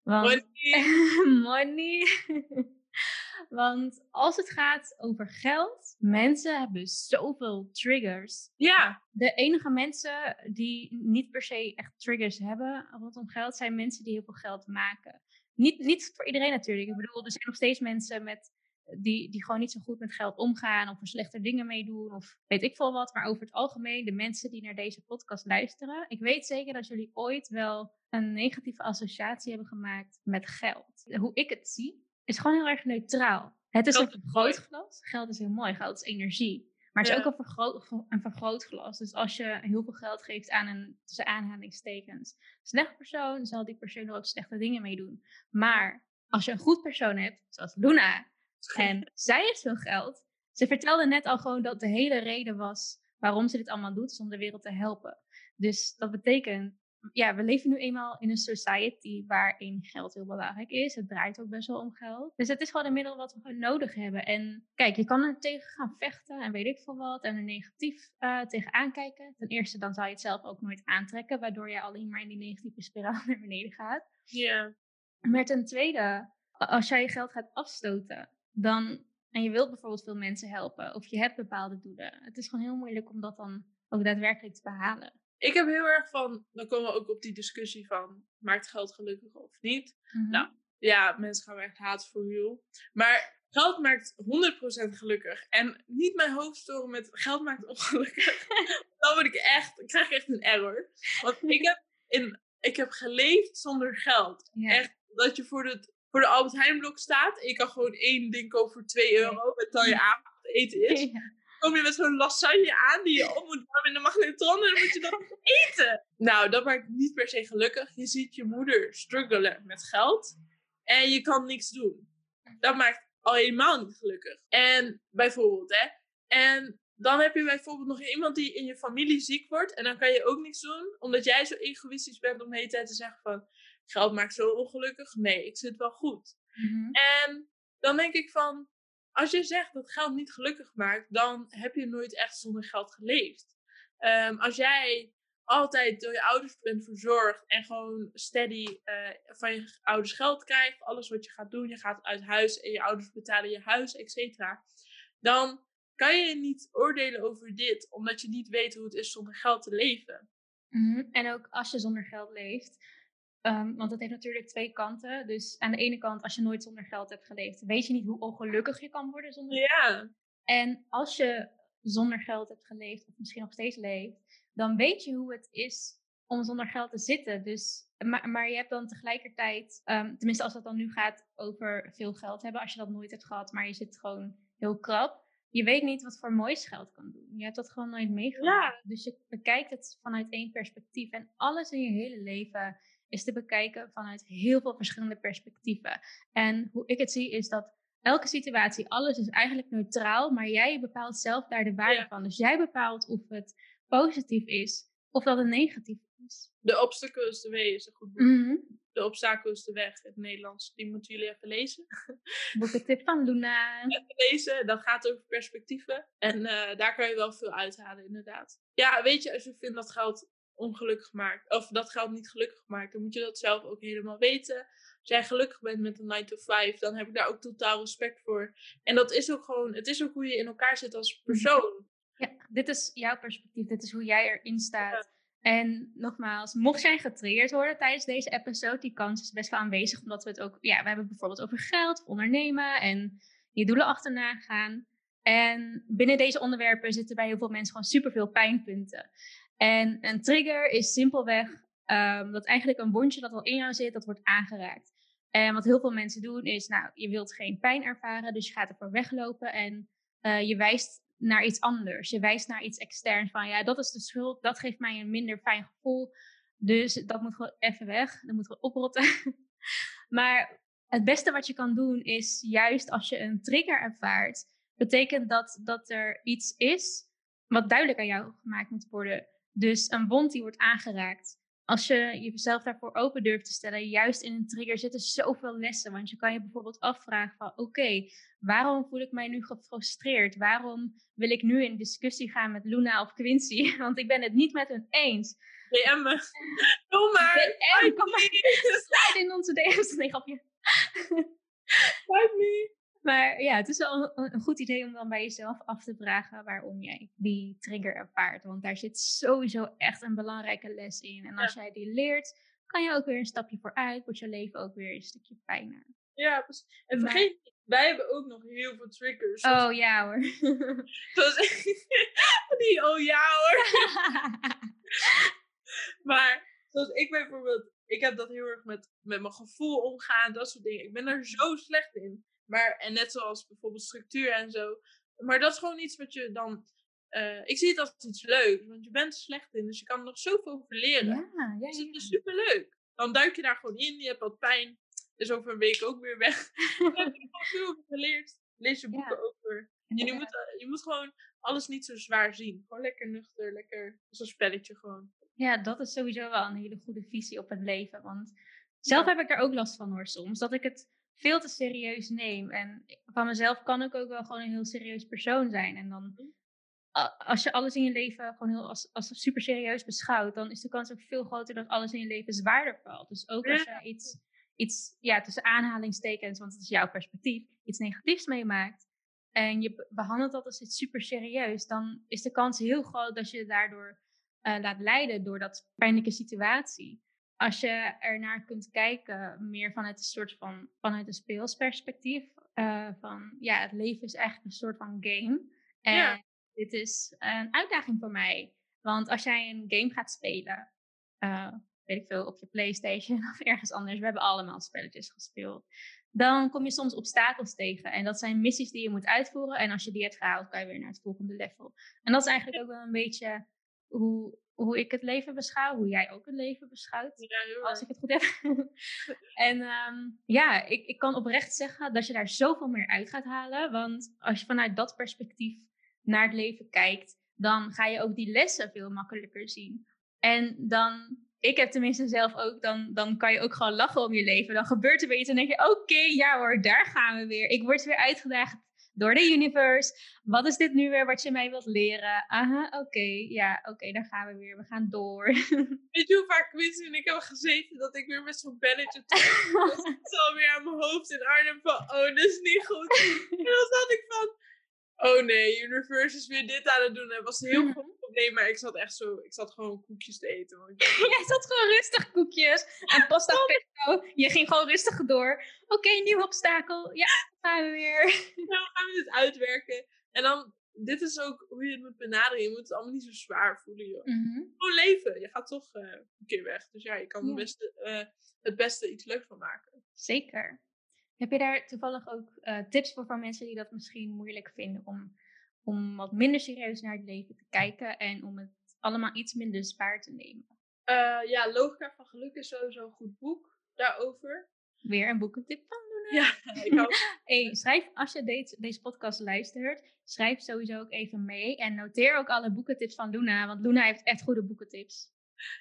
[SPEAKER 1] Want
[SPEAKER 2] Money.
[SPEAKER 1] money. Want als het gaat over geld, mensen hebben zoveel triggers.
[SPEAKER 2] Ja,
[SPEAKER 1] De enige mensen die niet per se echt triggers hebben rondom geld, zijn mensen die heel veel geld maken. Niet, niet voor iedereen natuurlijk. Ik bedoel, er zijn nog steeds mensen met, die, die gewoon niet zo goed met geld omgaan of er slechte dingen mee doen of weet ik veel wat. Maar over het algemeen, de mensen die naar deze podcast luisteren, ik weet zeker dat jullie ooit wel een negatieve associatie hebben gemaakt met geld. Hoe ik het zie, is gewoon heel erg neutraal. Het is
[SPEAKER 2] Geld
[SPEAKER 1] een
[SPEAKER 2] is
[SPEAKER 1] vergrootglas. Geld is heel mooi. Geld is energie. Maar het is
[SPEAKER 2] Ja.
[SPEAKER 1] ook een, vergroot, een vergrootglas. Dus als je heel veel geld geeft aan een, tussen aanhalingstekens, slechte persoon, zal die persoon er ook slechte dingen mee doen. Maar als je een goed persoon hebt, zoals Luna, en zij heeft veel geld. Ze vertelde net al gewoon dat de hele reden was waarom ze dit allemaal doet, is om de wereld te helpen. Dus dat betekent, ja, we leven nu eenmaal in een society waarin geld heel belangrijk is. Het draait ook best wel om geld. Dus het is gewoon een middel wat we nodig hebben. En kijk, je kan er tegen gaan vechten en weet ik veel wat. En er negatief uh, tegen aankijken. Ten eerste, dan zou je het zelf ook nooit aantrekken. Waardoor je alleen maar in die negatieve spiraal naar beneden gaat.
[SPEAKER 2] Ja.
[SPEAKER 1] Maar ten tweede, als jij je geld gaat afstoten, dan, en je wilt bijvoorbeeld veel mensen helpen, of je hebt bepaalde doelen, het is gewoon heel moeilijk om dat dan ook daadwerkelijk te behalen.
[SPEAKER 2] Ik heb heel erg van, dan komen we ook op die discussie van, maakt geld gelukkig of niet?
[SPEAKER 1] Mhm.
[SPEAKER 2] Nou, ja, mensen gaan echt haat voor you. Maar geld maakt 100% gelukkig. En niet mijn hoofd storen met geld maakt ongelukkig. dan word ik echt, ik krijg echt een error. Want ik heb, in, ik heb geleefd zonder geld. Echt, dat je voor, het, voor de Albert Heijnblok staat. Je kan gewoon één ding kopen voor 2 euro. Met dan je avondeten is. Kom je met zo'n lasagne aan die je op moet warmen in de magnetron en dan moet je dat eten. Nou, dat maakt niet per se gelukkig. Je ziet je moeder struggelen met geld en je kan niks doen. Dat maakt al helemaal niet gelukkig. En bijvoorbeeld, hè. En dan heb je bijvoorbeeld nog iemand die in je familie ziek wordt en dan kan je ook niks doen, omdat jij zo egoïstisch bent om de hele tijd te zeggen van, geld maakt zo ongelukkig. Nee, ik zit wel goed.
[SPEAKER 1] Mhm.
[SPEAKER 2] En dan denk ik van, als je zegt dat geld niet gelukkig maakt, dan heb je nooit echt zonder geld geleefd. Ehm, als jij altijd door je ouders bent verzorgd en gewoon steady eh, van je ouders geld krijgt, alles wat je gaat doen, je gaat uit huis en je ouders betalen je huis, et cetera, dan kan je niet oordelen over dit, omdat je niet weet hoe het is zonder geld te leven.
[SPEAKER 1] Mhm. En ook als je zonder geld leeft. Ehm, want dat heeft natuurlijk twee kanten. Dus aan de ene kant, als je nooit zonder geld hebt geleefd, weet je niet hoe ongelukkig je kan worden zonder
[SPEAKER 2] Ja,
[SPEAKER 1] En als je zonder geld hebt geleefd, of misschien nog steeds leeft, dan weet je hoe het is om zonder geld te zitten. Dus, maar, maar je hebt dan tegelijkertijd, ehm, tenminste als het dan nu gaat over veel geld hebben, als je dat nooit hebt gehad, maar je zit gewoon heel krap. Je weet niet wat voor moois geld kan doen. Je hebt dat gewoon nooit meegemaakt. Dus je bekijkt het vanuit één perspectief. En alles in je hele leven is te bekijken vanuit heel veel verschillende perspectieven. En hoe ik het zie is dat elke situatie, alles is eigenlijk neutraal, maar jij bepaalt zelf daar de waarde
[SPEAKER 2] Ja.
[SPEAKER 1] van. Dus jij bepaalt of het positief is of dat het negatief is.
[SPEAKER 2] The Obstacle is the Way is een goed boek.
[SPEAKER 1] Mhm.
[SPEAKER 2] De obstakel is de weg in het Nederlands. Die moeten jullie even lezen.
[SPEAKER 1] Boekentip van Luna.
[SPEAKER 2] Even lezen, dat gaat over perspectieven. En eh, daar kan je wel veel uithalen, inderdaad. Ja, weet je, als je vindt dat geld ongelukkig maakt, of dat geld niet gelukkig maakt, dan moet je dat zelf ook helemaal weten. Als jij gelukkig bent met een 9 to 5, dan heb ik daar ook totaal respect voor. En dat is ook gewoon, het is ook hoe je in elkaar zit als persoon.
[SPEAKER 1] Ja, dit is jouw perspectief. Dit is hoe jij erin staat. En nogmaals, mocht jij getriggerd worden tijdens deze episode, die kans is best wel aanwezig, omdat we het ook, ja, we hebben bijvoorbeeld over geld, ondernemen en je doelen achterna gaan. En binnen deze onderwerpen zitten bij heel veel mensen gewoon superveel pijnpunten. En een trigger is simpelweg ehm, dat eigenlijk een wondje dat al in jou zit, dat wordt aangeraakt. En wat heel veel mensen doen is, nou, je wilt geen pijn ervaren, dus je gaat ervoor weglopen en eh, je wijst naar iets anders. Je wijst naar iets externs van, ja, dat is de schuld, dat geeft mij een minder fijn gevoel. Dus dat moet gewoon even weg, dat moet gewoon oprotten. maar het beste wat je kan doen is juist als je een trigger ervaart, betekent dat dat er iets is wat duidelijk aan jou gemaakt moet worden. Dus een wond die wordt aangeraakt. Als je jezelf daarvoor open durft te stellen, juist in een trigger zitten zoveel lessen. Want je kan je bijvoorbeeld afvragen van, oké, waarom voel ik mij nu gefrustreerd? Waarom wil ik nu in discussie gaan met Luna of Quincy? Want ik ben het niet met hun eens.
[SPEAKER 2] DM me. Doe maar.
[SPEAKER 1] DM, kom maar.
[SPEAKER 2] me.
[SPEAKER 1] Slide in onze DM's. Nee, grapje.
[SPEAKER 2] Fight me.
[SPEAKER 1] Maar ja, het is wel een, goed idee om dan bij jezelf af te vragen waarom jij die trigger ervaart. Want daar zit sowieso echt een belangrijke les in. En als jij die leert, kan je ook weer een stapje vooruit. Wordt je leven ook weer een stukje fijner.
[SPEAKER 2] Ja, precies. En
[SPEAKER 1] Maar-
[SPEAKER 2] vergeet niet, wij hebben ook nog heel veel triggers.
[SPEAKER 1] Oh ja hoor.
[SPEAKER 2] Zoals die, oh ja hoor. Maar zoals ik bijvoorbeeld, ik heb dat heel erg met, met mijn gevoel omgaan, dat soort dingen. Ik ben er zo slecht in. Maar, en net zoals bijvoorbeeld structuur en zo. Maar dat is gewoon iets wat je dan. eh, ik zie het als iets leuks, want je bent er slecht in, dus je kan er nog zoveel over leren.
[SPEAKER 1] ja, ja,
[SPEAKER 2] Dus het
[SPEAKER 1] ja.
[SPEAKER 2] is superleuk. Dan duik je daar gewoon in, je hebt wat pijn. Is over een week ook weer weg. Dan heb je er gewoon veel over geleerd. Lees je boeken over. Je, moet, je moet gewoon alles niet zo zwaar zien. Gewoon lekker nuchter, lekker een spelletje gewoon.
[SPEAKER 1] Ja, dat is sowieso wel een hele goede visie op het leven. Want zelf heb ik er ook last van hoor soms. Dat ik het veel te serieus neem. En van mezelf kan ik ook wel gewoon een heel serieus persoon zijn. En dan, mhm. als je alles in je leven gewoon heel als, als super serieus beschouwt, dan is de kans ook veel groter dat alles in je leven zwaarder valt. Dus ook als je iets, iets ja, tussen aanhalingstekens, want het is jouw perspectief, iets negatiefs meemaakt. En je behandelt dat als iets super serieus, dan is de kans heel groot dat je je daardoor uh, laat leiden door dat pijnlijke situatie als je ernaar kunt kijken, meer vanuit een soort van vanuit een speelsperspectief. Uh, van ja, het leven is echt een soort van game. En dit is een uitdaging voor mij. Want als jij een game gaat spelen, uh, weet ik veel, op je PlayStation of ergens anders, we hebben allemaal spelletjes gespeeld. Dan kom je soms obstakels tegen. En dat zijn missies die je moet uitvoeren. En als je die hebt gehaald, kan je weer naar het volgende level. En dat is eigenlijk ook wel een beetje hoe hoe ik het leven beschouw, hoe jij ook het leven beschouwt, ja, als ik het goed heb. en ehm, ja, ik, ik kan oprecht zeggen dat je daar zoveel meer uit gaat halen. Want als je vanuit dat perspectief naar het leven kijkt, dan ga je ook die lessen veel makkelijker zien. En dan, ik heb tenminste zelf ook, dan, dan kan je ook gewoon lachen om je leven. Dan gebeurt er weer iets en dan denk je, oké, ja hoor, daar gaan we weer. Ik word weer uitgedaagd door de universe. Wat is dit nu weer wat je mij wilt leren? Aha, oké, ja, oké, daar gaan we weer. We gaan door.
[SPEAKER 2] Weet je hoe vaak en ik heb gezeten dat ik weer met zo'n belletje zo weer aan mijn hoofd in Arnhem van, oh, dat is niet goed. en dan zat ik van, oh nee, Universe is weer dit aan het doen. Het was een heel goed probleem, maar ik zat echt zo, ik zat gewoon koekjes te eten.
[SPEAKER 1] Jij zat gewoon rustig koekjes en pasta pesto. Je ging gewoon rustig door. Oké, nieuw obstakel. Ja, gaan we weer.
[SPEAKER 2] Nou, gaan we dit uitwerken. En dan, dit is ook hoe je het moet benaderen. Je moet het allemaal niet zo zwaar voelen, joh. Mm Gewoon leven. Je gaat toch uh, een keer weg. Dus ja, je kan Het, beste, uh, het beste iets leuks van maken.
[SPEAKER 1] Zeker. Heb je daar toevallig ook uh, tips voor van mensen die dat misschien moeilijk vinden om, om wat minder serieus naar het leven te kijken en om het allemaal iets minder zwaar te nemen?
[SPEAKER 2] Uh, ja, Logica van Geluk is sowieso een goed boek daarover.
[SPEAKER 1] Weer een boekentip van Luna.
[SPEAKER 2] Ja, ik ook.
[SPEAKER 1] hey, schrijf, als je deze, deze podcast luistert, schrijf sowieso ook even mee. En noteer ook alle boekentips van Luna, want Luna heeft echt goede boekentips.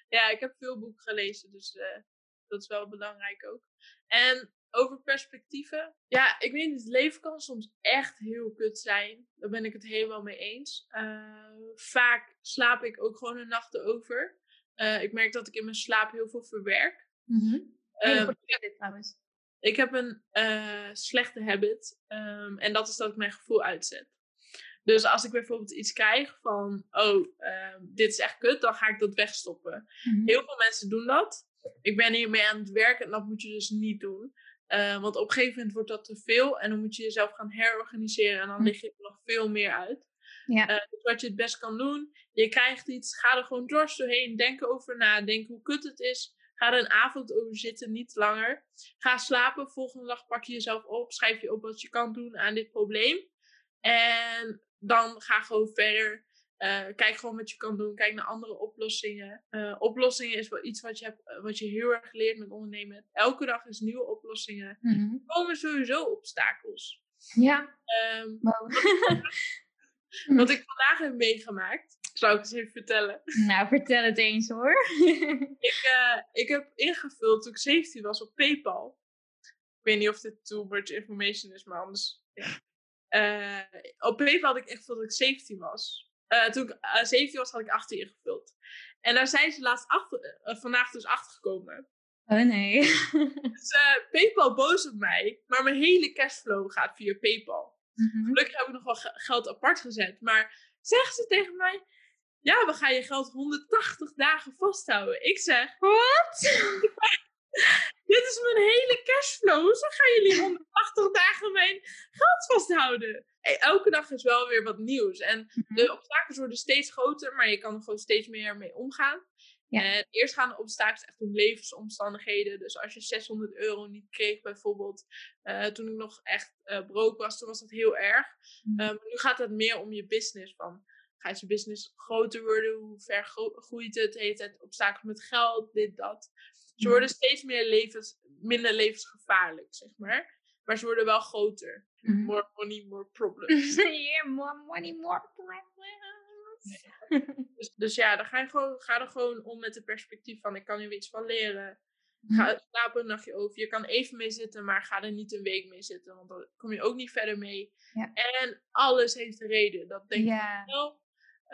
[SPEAKER 2] Ja, ik heb veel boeken gelezen, dus uh, dat is wel belangrijk ook. En over perspectieven. Ja, ik weet niet, het leven kan soms echt heel kut zijn. Daar ben ik het helemaal mee eens. Uh, vaak slaap ik ook gewoon een nacht over. Uh, ik merk dat ik in mijn slaap heel veel verwerk.
[SPEAKER 1] Mm -hmm. um, dit trouwens.
[SPEAKER 2] Ik heb een uh, slechte habit. Um, en dat is dat ik mijn gevoel uitzet. Dus als ik bijvoorbeeld iets krijg van, oh, uh, dit is echt kut, dan ga ik dat wegstoppen. Mm -hmm. Heel veel mensen doen dat. Ik ben hiermee aan het werken en dat moet je dus niet doen. Uh, want op een gegeven moment wordt dat te veel en dan moet je jezelf gaan herorganiseren en dan hm. lig je er nog veel meer uit. Ja. Uh, dus wat je het best kan doen, je krijgt iets, ga er gewoon dwars doorheen, denk over na, denk hoe kut het is. Ga er een avond over zitten, niet langer. Ga slapen, volgende dag pak je jezelf op, schrijf je op wat je kan doen aan dit probleem. En dan ga gewoon verder. Uh, kijk gewoon wat je kan doen. Kijk naar andere oplossingen. Uh, oplossingen is wel iets wat je, hebt, wat je heel erg leert met ondernemen. Elke dag is nieuwe oplossingen. Mm -hmm. Er komen sowieso obstakels.
[SPEAKER 1] Ja.
[SPEAKER 2] Um, wow. wat ik vandaag heb meegemaakt, zou ik eens even vertellen.
[SPEAKER 1] Nou, vertel het eens hoor.
[SPEAKER 2] ik, uh, ik heb ingevuld toen ik 17 was op PayPal. Ik weet niet of dit too much information is, maar anders. Ja. op PayPal had ik echt dat ik 17 was. Uh, toen ik uh, 17 was, had ik 18 ingevuld. En daar zijn ze laatst achter, uh, vandaag dus achtergekomen.
[SPEAKER 1] Oh nee.
[SPEAKER 2] dus PayPal boos op mij, maar mijn hele cashflow gaat via PayPal. Mm -hmm. Gelukkig heb ik nog wel geld apart gezet. Maar zeggen ze tegen mij: Ja, we gaan je geld 180 dagen vasthouden. Ik zeg:
[SPEAKER 1] Wat?
[SPEAKER 2] Dit is mijn hele cashflow. Zo gaan jullie 180 dagen mijn geld vasthouden. Elke dag is wel weer wat nieuws. En mhm. de obstakels worden steeds groter, maar je kan er gewoon steeds meer mee omgaan. Ja. En eerst gaan de obstakels echt om levensomstandigheden. Dus als je 600 euro niet kreeg, bijvoorbeeld, uh, toen ik nog echt uh, brood was, toen was dat heel erg. Mm. Um, nu gaat het meer om je business. Van, gaat je business groter worden? Hoe ver groeit het? Heet het obstakels met geld? Dit, dat. Ze worden steeds meer levens, minder levensgevaarlijk, zeg maar. Maar ze worden wel groter. Mhm. More money, more problems.
[SPEAKER 1] yeah, more money, more problems.
[SPEAKER 2] dus, dus, ja, dan ga, je gewoon, ga er gewoon om met het perspectief van ik kan hier iets van leren. Ga mhm. slapen een nachtje over. Je kan even mee zitten, maar ga er niet een week mee zitten. Want dan kom je ook niet verder mee. Ja. En alles heeft een reden. Dat denk ik wel.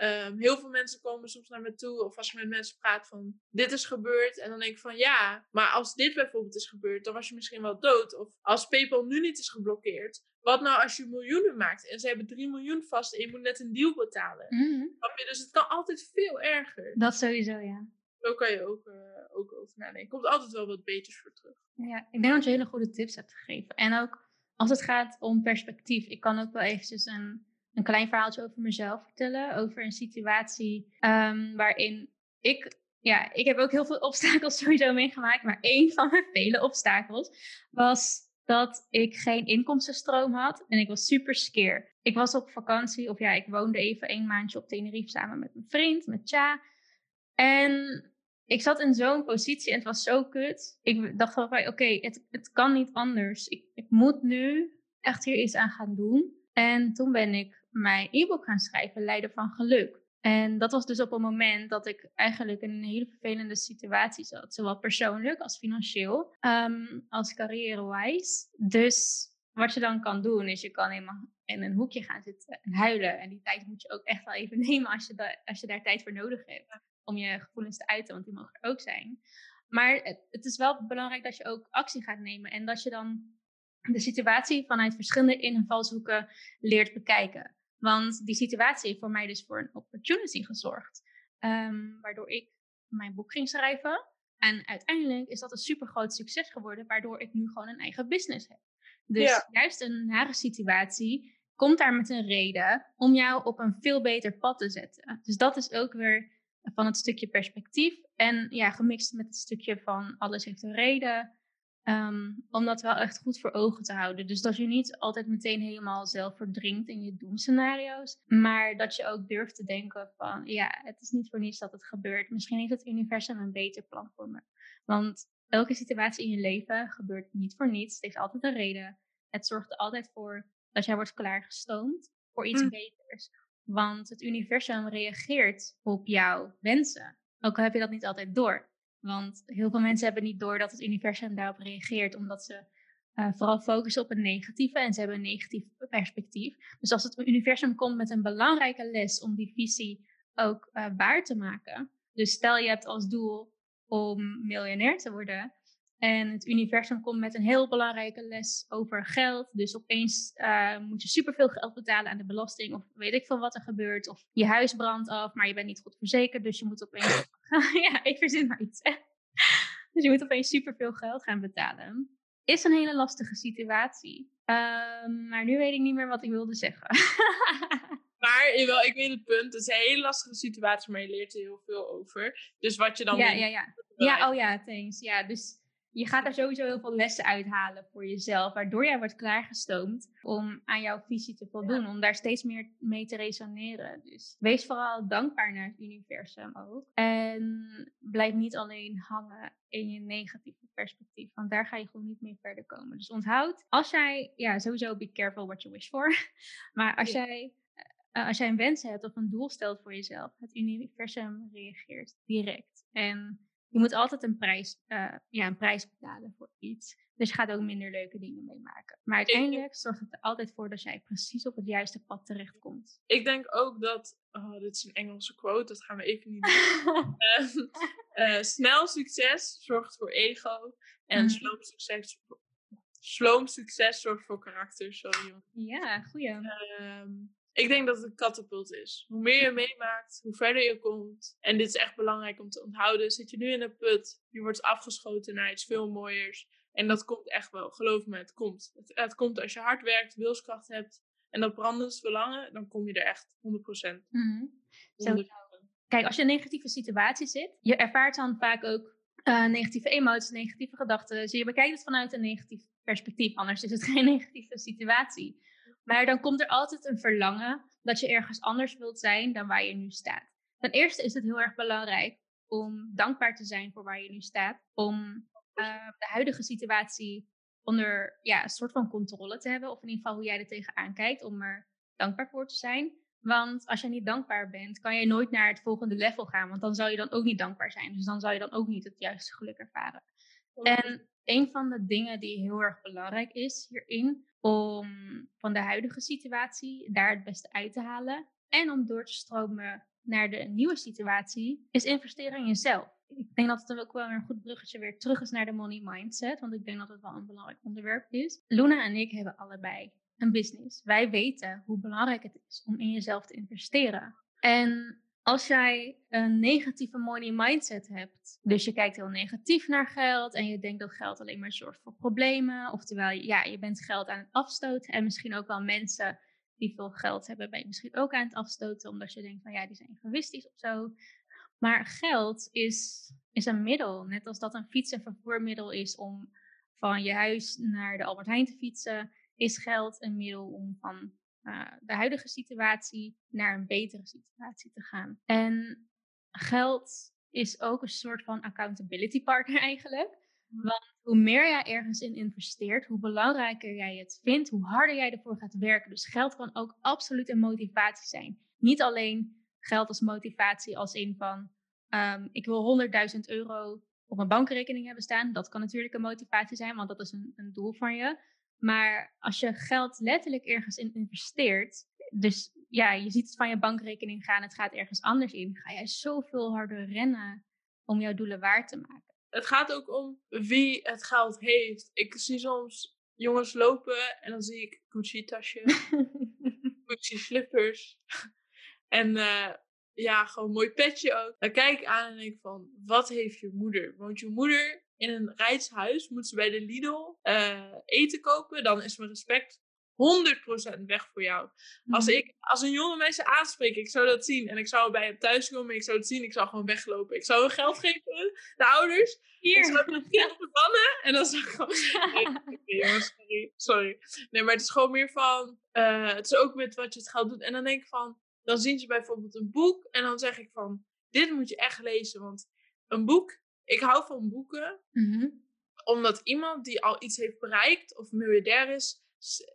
[SPEAKER 2] Um, heel veel mensen komen soms naar me toe, of als je met mensen praat van dit is gebeurd. En dan denk ik van ja, maar als dit bijvoorbeeld is gebeurd, dan was je misschien wel dood. Of als PayPal nu niet is geblokkeerd, wat nou als je miljoenen maakt en ze hebben 3 miljoen vast en je moet net een deal betalen? Mm Dus het kan altijd veel erger.
[SPEAKER 1] Dat sowieso, ja.
[SPEAKER 2] Zo kan je ook, uh, ook over nadenken. Er komt altijd wel wat beters voor terug.
[SPEAKER 1] Ja, ik denk dat je hele goede tips hebt gegeven. En ook als het gaat om perspectief. Ik kan ook wel eventjes een een klein verhaaltje over mezelf vertellen. Over een situatie um, waarin ik. Ja, ik heb ook heel veel obstakels sowieso meegemaakt. Maar één van mijn vele obstakels was dat ik geen inkomstenstroom had. En ik was super skeer. Ik was op vakantie, of ja, ik woonde even een maandje op Tenerife samen met mijn vriend, met Cha. En ik zat in zo'n positie en het was zo kut. Ik dacht van, oké, het, het kan niet anders. Ik, ik moet nu echt hier iets aan gaan doen. En toen ben ik mijn e-book gaan schrijven, Leider van Geluk. En dat was dus op een moment dat ik eigenlijk in een hele vervelende situatie zat. Zowel persoonlijk als financieel, um, als carrière-wise. Dus wat je dan kan doen, is je kan helemaal in een hoekje gaan zitten en huilen. En die tijd moet je ook echt wel even nemen als je, als je daar tijd voor nodig hebt. Om je gevoelens te uiten, want die mogen er ook zijn. Maar het, het is wel belangrijk dat je ook actie gaat nemen. En dat je dan de situatie vanuit verschillende invalshoeken leert bekijken. Want die situatie heeft voor mij dus voor een opportunity gezorgd. Um, waardoor ik mijn boek ging schrijven. En uiteindelijk is dat een super groot succes geworden, waardoor ik nu gewoon een eigen business heb. Dus juist een nare situatie komt daar met een reden om jou op een veel beter pad te zetten. Dus dat is ook weer van het stukje perspectief. En ja, gemixt met het stukje van alles heeft een reden. Um, om dat wel echt goed voor ogen te houden. Dus dat je niet altijd meteen helemaal zelf verdrinkt in je doemscenario's. Maar dat je ook durft te denken van, ja, het is niet voor niets dat het gebeurt. Misschien heeft het universum een beter plan voor me. Want elke situatie in je leven gebeurt niet voor niets. Het heeft altijd een reden. Het zorgt er altijd voor dat jij wordt klaargestoomd voor iets mm. beters. Want het universum reageert op jouw wensen. Ook al heb je dat niet altijd door. Want heel veel mensen hebben niet door dat het universum daarop reageert, omdat ze uh, vooral focussen op het negatieve en ze hebben een negatief perspectief. Dus als het universum komt met een belangrijke les om die visie ook uh, waar te maken. Dus stel je hebt als doel om miljonair te worden. En het universum komt met een heel belangrijke les over geld. Dus opeens uh, moet je superveel geld betalen aan de belasting. Of weet ik veel wat er gebeurt. Of je huis brandt af, maar je bent niet goed verzekerd. Dus je moet opeens. ja, ik verzin maar iets. dus je moet opeens superveel geld gaan betalen. Is een hele lastige situatie. Uh, maar nu weet ik niet meer wat ik wilde zeggen.
[SPEAKER 2] Maar jawel, ik weet het punt. Het is een hele lastige situatie, maar je leert er heel veel over. Dus wat je dan.
[SPEAKER 1] Ja, ja, ja. Ja, oh ja, thanks. Ja, dus je gaat er sowieso heel veel lessen uithalen voor jezelf, waardoor jij wordt klaargestoomd om aan jouw visie te voldoen, om daar steeds meer mee te resoneren. Dus wees vooral dankbaar naar het universum ook. En blijf niet alleen hangen in je negatieve perspectief, want daar ga je gewoon niet mee verder komen. Dus onthoud, als jij, ja, sowieso be careful what you wish for, maar als jij eh, als jij een wens hebt of een doel stelt voor jezelf, het universum reageert direct. En je moet altijd een prijs, uh, ja, een prijs betalen voor iets. Dus je gaat ook minder leuke dingen meemaken. Maar uiteindelijk zorgt het er altijd voor dat jij precies op het juiste pad terechtkomt.
[SPEAKER 2] Ik denk ook dat, oh, dit is een Engelse quote, dat gaan we even niet doen. uh, snel succes zorgt voor ego en mm. sloom succes sloom succes zorgt voor karakter. Sorry.
[SPEAKER 1] Ja, goeie.
[SPEAKER 2] Uh, ik denk dat het een katapult is. Hoe meer je meemaakt, hoe verder je komt. En dit is echt belangrijk om te onthouden. Zit je nu in een put, je wordt afgeschoten naar iets veel mooiers. En dat komt echt wel, geloof me, het komt. Het, het komt als je hard werkt, wilskracht hebt en dat brandend verlangen, dan kom je er echt 100%. Mm
[SPEAKER 1] Kijk, als je in een negatieve situatie zit, je ervaart dan vaak ook uh, negatieve emoties, negatieve gedachten. Dus je bekijkt het vanuit een negatief perspectief, anders is het geen negatieve situatie. Maar dan komt er altijd een verlangen dat je ergens anders wilt zijn dan waar je nu staat. Ten eerste is het heel erg belangrijk om dankbaar te zijn voor waar je nu staat. Om uh, de huidige situatie onder ja, een soort van controle te hebben. Of in ieder geval hoe jij er tegenaan kijkt om er dankbaar voor te zijn. Want als je niet dankbaar bent, kan je nooit naar het volgende level gaan. Want dan zou je dan ook niet dankbaar zijn. Dus dan zou je dan ook niet het juiste geluk ervaren. En een van de dingen die heel erg belangrijk is hierin, om van de huidige situatie daar het beste uit te halen en om door te stromen naar de nieuwe situatie, is investeren in jezelf. Ik denk dat het ook wel een goed bruggetje weer terug is naar de money mindset, want ik denk dat het wel een belangrijk onderwerp is. Luna en ik hebben allebei een business. Wij weten hoe belangrijk het is om in jezelf te investeren. En als jij een negatieve money mindset hebt, dus je kijkt heel negatief naar geld en je denkt dat geld alleen maar zorgt voor problemen, oftewel ja, je bent geld aan het afstoten en misschien ook wel mensen die veel geld hebben, ben je misschien ook aan het afstoten omdat je denkt van ja, die zijn egoïstisch of zo. Maar geld is, is een middel, net als dat een fiets een vervoermiddel is om van je huis naar de Albert Heijn te fietsen, is geld een middel om van uh, de huidige situatie naar een betere situatie te gaan. En geld is ook een soort van accountability partner eigenlijk. Mm. Want hoe meer jij ergens in investeert, hoe belangrijker jij het vindt, hoe harder jij ervoor gaat werken. Dus geld kan ook absoluut een motivatie zijn. Niet alleen geld als motivatie als in van um, ik wil 100.000 euro op mijn bankrekening hebben staan. Dat kan natuurlijk een motivatie zijn, want dat is een, een doel van je. Maar als je geld letterlijk ergens in investeert, dus ja, je ziet het van je bankrekening gaan, het gaat ergens anders in, ga jij zoveel harder rennen om jouw doelen waar te maken.
[SPEAKER 2] Het gaat ook om wie het geld heeft. Ik zie soms jongens lopen en dan zie ik Gucci-tasje, Gucci-slippers en uh, ja, gewoon mooi petje ook. Dan kijk ik aan en denk van, wat heeft je moeder? Want je moeder in een reishuis moet ze bij de Lidl uh, eten kopen, dan is mijn respect 100% weg voor jou. Als, mhm. ik, als een jonge mensen aanspreek, ik zou dat zien. En ik zou bij hem thuis komen, ik zou het zien, ik zou gewoon weglopen. Ik zou geld geven, de ouders. Hier. Ik zou het kind verbannen. En dan zou ik gewoon... Nee, sorry, sorry. Nee, maar het is gewoon meer van... Uh, het is ook met wat je het geld doet. En dan denk ik van... Dan zien ze bijvoorbeeld een boek. En dan zeg ik van... Dit moet je echt lezen. Want een boek ik hou van boeken, mhm. omdat iemand die al iets heeft bereikt of miljardair is,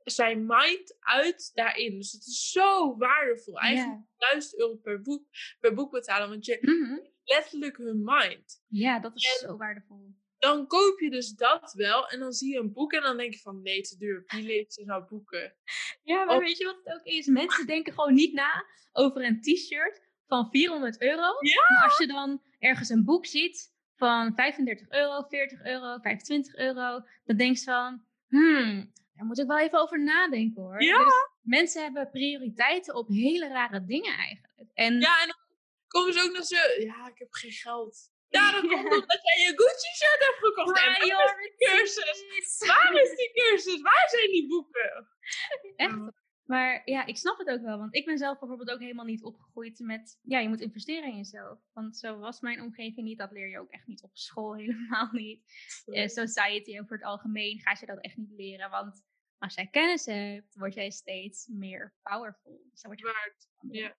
[SPEAKER 2] zijn mind uit daarin. Dus het is zo waardevol. Eigenlijk yeah. 1000 euro per boek, per boek betalen, want je mm letterlijk hun mind.
[SPEAKER 1] Ja, dat is zo waardevol.
[SPEAKER 2] Dan koop je dus dat wel en dan zie je een boek en dan denk je van nee, te duur. Wie leest er nou boeken?
[SPEAKER 1] Ja, maar weet je wat het ook is? Mensen denken gewoon niet na over een t-shirt van 400 euro. Ja? Maar als je dan ergens een boek ziet van 35 euro, 40 euro, 25 euro. Dan denk je van, hmm, daar moet ik wel even over nadenken hoor.
[SPEAKER 2] Ja. Dus
[SPEAKER 1] mensen hebben prioriteiten op hele rare dingen eigenlijk. En,
[SPEAKER 2] ja, en dan komen ze ook nog zo, ja, ik heb geen geld. Ja, dat komt omdat jij je Gucci-shirt hebt gekocht. en waar is die cursus? Waar is die cursus? Waar zijn die boeken?
[SPEAKER 1] Echt? Maar ja, ik snap het ook wel. Want ik ben zelf bijvoorbeeld ook helemaal niet opgegroeid met... Ja, je moet investeren in jezelf. Want zo was mijn omgeving niet. Dat leer je ook echt niet op school. Helemaal niet. Uh, society over het algemeen ga je dat echt niet leren. Want als jij kennis hebt, word jij steeds meer powerful.
[SPEAKER 2] Dus dan word je waard. Ja.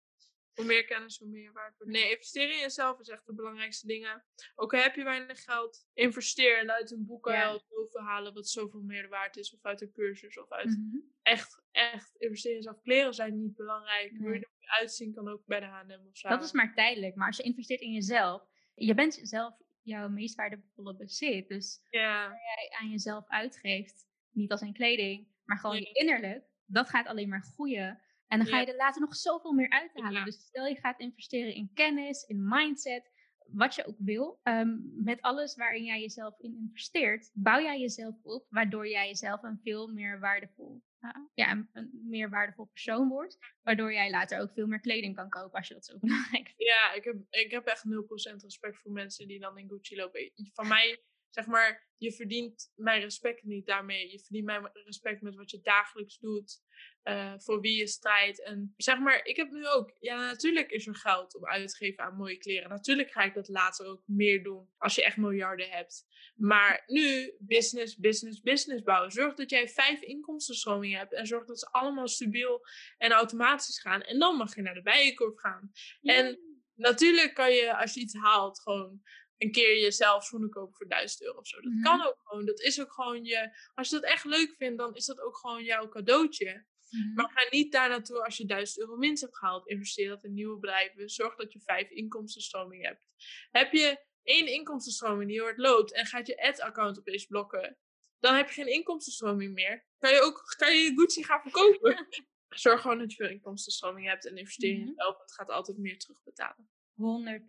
[SPEAKER 2] Hoe meer kennis, hoe meer waard wordt. Nee, investeren in jezelf is echt de belangrijkste dingen. Ook al heb je weinig geld, investeer en uit een boek kan je zoveel halen wat zoveel meer waard is. Of uit een cursus of uit mhm. echt, echt investeren in jezelf. Kleren zijn niet belangrijk. Hoe je er uitzien kan ook bij de H&M of zo.
[SPEAKER 1] Dat is maar tijdelijk. Maar als je investeert in jezelf, je bent zelf jouw meest waardevolle bezit. Dus
[SPEAKER 2] ja.
[SPEAKER 1] waar jij aan jezelf uitgeeft, niet als in kleding, maar gewoon je innerlijk, dat gaat alleen maar groeien. En dan ga je er later nog zoveel meer uithalen. Dus stel je gaat investeren in kennis, in mindset, wat je ook wil. Ehm, met alles waarin jij jezelf in investeert, bouw jij jezelf op, waardoor jij jezelf een veel meer waardevol, uh, ja, een, meer waardevol persoon wordt. Waardoor jij later ook veel meer kleding kan kopen als je dat zo belangrijk vindt.
[SPEAKER 2] Ja, ik heb, ik heb echt 0% respect voor mensen die dan in Gucci lopen. Van mij zeg maar, je verdient mijn respect niet daarmee. Je verdient mijn respect met wat je dagelijks doet, uh, voor wie je strijdt. En zeg maar, ik heb nu ook, ja, natuurlijk is er geld om uit te geven aan mooie kleren. Natuurlijk ga ik dat later ook meer doen als je echt miljarden hebt. Maar nu, business, business, business bouwen. Zorg dat jij vijf inkomstenstromingen hebt en zorg dat ze allemaal stabiel en automatisch gaan. En dan mag je naar de bijenkorf gaan. En natuurlijk kan je, als je iets haalt, gewoon een keer jezelf schoenen kopen voor 1000 euro of zo. Dat kan ook gewoon. Dat is ook gewoon je. Als je dat echt leuk vindt, dan is dat ook gewoon jouw cadeautje. Maar ga niet daar naartoe als je 1000 euro minst hebt gehaald. Investeer dat in nieuwe bedrijven. Zorg dat je vijf inkomstenstromingen hebt. Heb je één inkomstenstroming die hard loopt en gaat je ad-account opeens blokken, dan heb je geen inkomstenstroming meer. Kan je ook kan je Gucci gaan verkopen. Zorg gewoon dat je veel inkomstenstroming hebt en investeer in mhm. jezelf. Het gaat altijd meer terugbetalen.
[SPEAKER 1] 100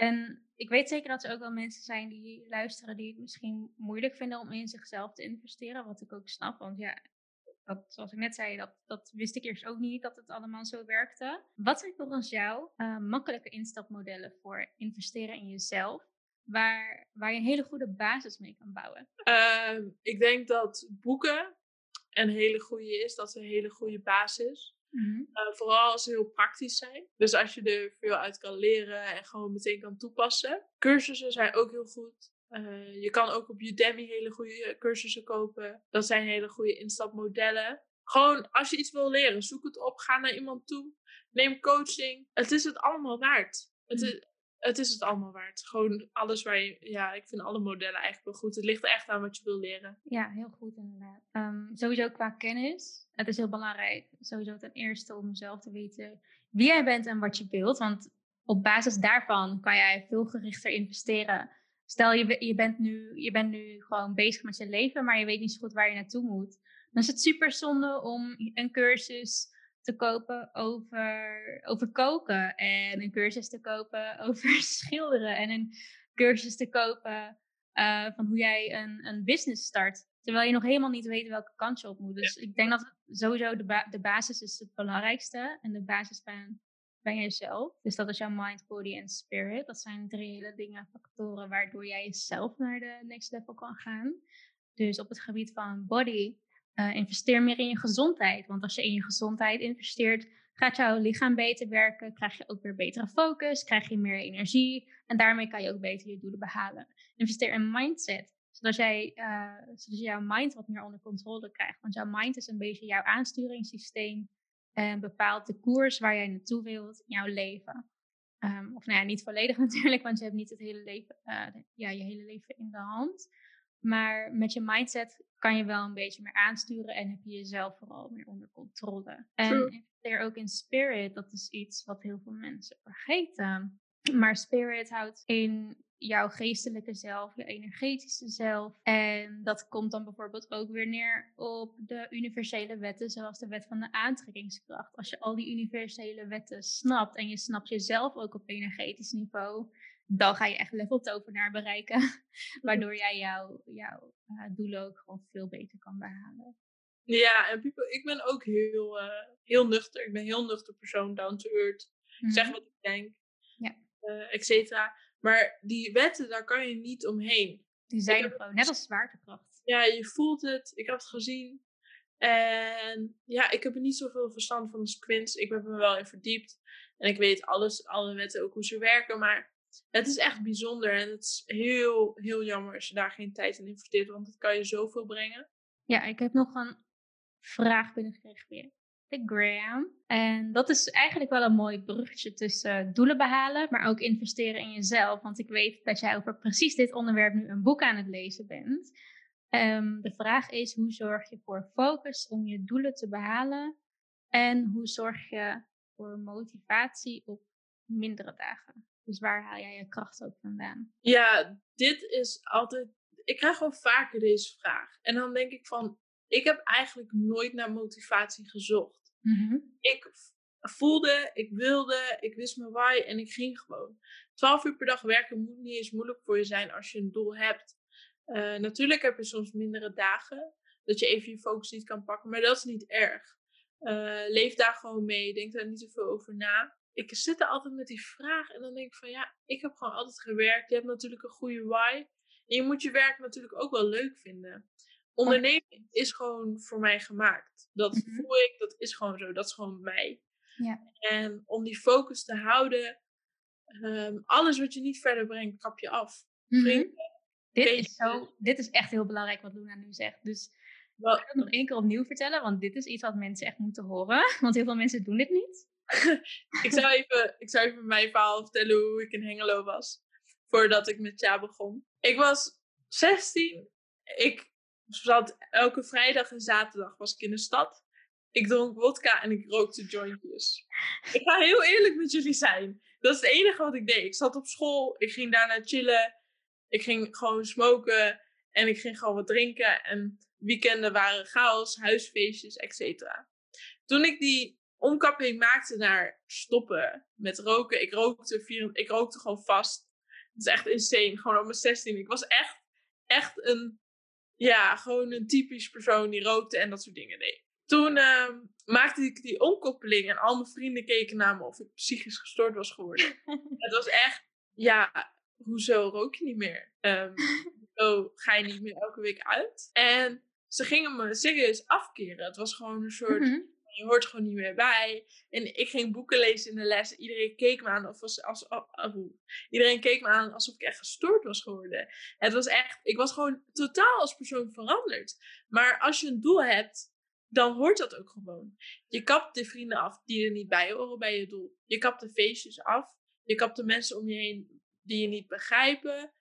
[SPEAKER 1] En ik weet zeker dat er ook wel mensen zijn die luisteren die het misschien moeilijk vinden om in zichzelf te investeren. Wat ik ook snap. Want ja, dat, zoals ik net zei, dat, dat wist ik eerst ook niet dat het allemaal zo werkte. Wat zijn volgens jou uh, makkelijke instapmodellen voor investeren in jezelf? Waar, waar je een hele goede basis mee kan bouwen?
[SPEAKER 2] Uh, ik denk dat boeken een hele goede is. Dat is een hele goede basis. Mm vooral als ze heel praktisch zijn. Dus als je er veel uit kan leren en gewoon meteen kan toepassen. Cursussen zijn ook heel goed. Uh, je kan ook op Udemy hele goede cursussen kopen. Dat zijn hele goede instapmodellen. Gewoon als je iets wil leren, zoek het op. Ga naar iemand toe. Neem coaching. Het is het allemaal waard. Het, is, het is het allemaal waard. Gewoon alles waar je. Ja, ik vind alle modellen eigenlijk wel goed. Het ligt echt aan wat je wil leren.
[SPEAKER 1] Ja, heel goed inderdaad. Um, sowieso qua kennis. Het is heel belangrijk. Sowieso ten eerste om zelf te weten wie jij bent en wat je wilt. Want op basis daarvan kan jij veel gerichter investeren Stel je, je, bent nu, je bent nu gewoon bezig met je leven, maar je weet niet zo goed waar je naartoe moet. Dan is het super zonde om een cursus te kopen over, over koken. En een cursus te kopen over schilderen. En een cursus te kopen uh, van hoe jij een, een business start. Terwijl je nog helemaal niet weet welke kant je op moet. Dus ik denk dat sowieso de, ba de basis is het belangrijkste. En de basis van bij jezelf. Dus dat is jouw mind, body en spirit. Dat zijn drie hele dingen, factoren waardoor jij jezelf naar de next level kan gaan. Dus op het gebied van body, uh, investeer meer in je gezondheid. Want als je in je gezondheid investeert, gaat jouw lichaam beter werken, krijg je ook weer betere focus, krijg je meer energie en daarmee kan je ook beter je doelen behalen. Investeer in mindset, zodat, jij, uh, zodat je jouw mind wat meer onder controle krijgt. Want jouw mind is een beetje jouw aansturingssysteem en bepaalt de koers waar jij naartoe wilt in jouw leven. Um, of nou ja, niet volledig natuurlijk, want je hebt niet het hele leven, uh, ja, je hele leven in de hand. Maar met je mindset kan je wel een beetje meer aansturen en heb je jezelf vooral meer onder controle. En investeer ook in spirit, dat is iets wat heel veel mensen vergeten. Maar spirit houdt in jouw geestelijke zelf, je energetische zelf. En dat komt dan bijvoorbeeld ook weer neer op de universele wetten, zoals de wet van de aantrekkingskracht. Als je al die universele wetten snapt en je snapt jezelf ook op energetisch niveau, dan ga je echt level tovenaar bereiken. waardoor jij jouw, jouw uh, doelen ook gewoon veel beter kan behalen.
[SPEAKER 2] Ja, en people, ik ben ook heel, uh, heel nuchter. Ik ben een heel nuchter persoon, down to earth. Ik zeg mhm. wat ik denk, ja. Uh, et cetera. Maar die wetten, daar kan je niet omheen.
[SPEAKER 1] Die zijn er gewoon, net als zwaartekracht.
[SPEAKER 2] Ja, je voelt het. Ik heb het gezien. En ja, ik heb er niet zoveel verstand van als Quins. Ik heb me wel in verdiept. En ik weet alles, alle wetten ook hoe ze werken. Maar het is echt bijzonder. En het is heel, heel jammer als je daar geen tijd in investeert. Want het kan je zoveel brengen.
[SPEAKER 1] Ja, ik heb nog een vraag binnengekregen weer de Graham. En dat is eigenlijk wel een mooi bruggetje tussen doelen behalen, maar ook investeren in jezelf. Want ik weet dat jij over precies dit onderwerp nu een boek aan het lezen bent. Um, de vraag is, hoe zorg je voor focus om je doelen te behalen? En hoe zorg je voor motivatie op mindere dagen? Dus waar haal jij je kracht ook vandaan?
[SPEAKER 2] Ja, dit is altijd. Ik krijg wel vaker deze vraag. En dan denk ik van, ik heb eigenlijk nooit naar motivatie gezocht. Mhm. Ik voelde, ik wilde, ik wist mijn why en ik ging gewoon. 12 uur per dag werken moet niet eens moeilijk voor je zijn als je een doel hebt. Uh, natuurlijk heb je soms mindere dagen, dat je even je focus niet kan pakken, maar dat is niet erg. Uh, leef daar gewoon mee, denk daar niet te veel over na. Ik zit er altijd met die vraag en dan denk ik van ja, ik heb gewoon altijd gewerkt. Je hebt natuurlijk een goede why. En je moet je werk natuurlijk ook wel leuk vinden. Onderneming is gewoon voor mij gemaakt. Dat mhm. voel ik, dat is gewoon zo. Dat is gewoon mij. Ja. En om die focus te houden, um, alles wat je niet verder brengt, kap je af.
[SPEAKER 1] Mm -hmm. dit, is zo, dit is echt heel belangrijk wat Luna nu zegt. Dus Wel, ik ga het nog één keer opnieuw vertellen, want dit is iets wat mensen echt moeten horen. Want heel veel mensen doen dit niet.
[SPEAKER 2] ik, zou even, ik zou even mijn verhaal vertellen hoe ik in Hengelo was. voordat ik met Ja begon. Ik was 16. Ik zat elke vrijdag en zaterdag was ik in de stad. Ik dronk vodka en ik rookte jointjes. Ik ga heel eerlijk met jullie zijn. Dat is het enige wat ik deed. Ik zat op school, ik ging daarna chillen. Ik ging gewoon smoken en ik ging gewoon wat drinken. En weekenden waren chaos, huisfeestjes, etc. Toen ik die omkapping maakte naar stoppen met roken. Ik rookte, vier, ik rookte gewoon vast. Het is echt insane. Gewoon op mijn 16. Ik was echt, echt een, ja, gewoon een typisch persoon die rookte en dat soort dingen deed. Toen uh, maakte ik die omkoppeling en al mijn vrienden keken naar me of ik psychisch gestoord was geworden. het was echt, ja, hoezo rook je niet meer? Um, hoezo ga je niet meer elke week uit? En ze gingen me serieus afkeren. Het was gewoon een soort, mhm. Je hoort gewoon niet meer bij. En ik ging boeken lezen in de les. Iedereen keek me aan of als, als, iedereen keek me aan alsof ik echt gestoord was geworden. Het was echt, ik was gewoon totaal als persoon veranderd. Maar als je een doel hebt, dan hoort dat ook gewoon. Je kapt de vrienden af die er niet bij horen bij je doel. Je kapt de feestjes af. Je kapt de mensen om je heen die je niet begrijpen.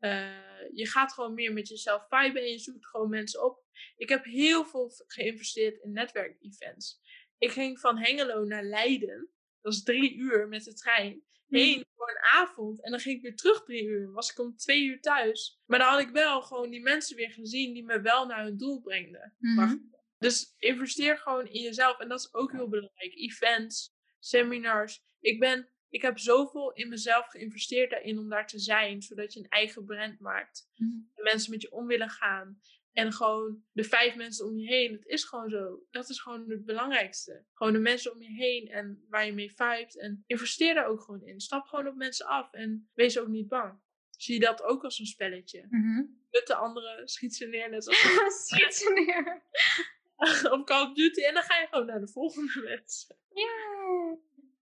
[SPEAKER 2] Uh, je gaat gewoon meer met jezelf viben en je zoekt gewoon mensen op. Ik heb heel veel geïnvesteerd in netwerkevents. Ik ging van Hengelo naar Leiden. Dat is drie uur met de trein. Hm. Heen voor een avond. En dan ging ik weer terug drie uur. Was ik om twee uur thuis. Maar dan had ik wel gewoon die mensen weer gezien die me wel naar hun doel brengden. Mm dus investeer gewoon in jezelf. En dat is ook heel belangrijk. Events, seminars. Ik, ben, ik heb zoveel in mezelf geïnvesteerd daarin om daar te zijn. Zodat je een eigen brand maakt. Mm. En mensen met je om willen gaan. En gewoon de vijf mensen om je heen. Het is gewoon zo. Dat is gewoon het belangrijkste. Gewoon de mensen om je heen en waar je mee vibet. En investeer daar ook gewoon in. Stap gewoon op mensen af. En wees ook niet bang. Zie je dat ook als een spelletje. Mm -hmm. de anderen, schiet ze neer net als...
[SPEAKER 1] schiet ze neer.
[SPEAKER 2] op Call of Duty. En dan ga je gewoon naar de volgende mensen. Yeah.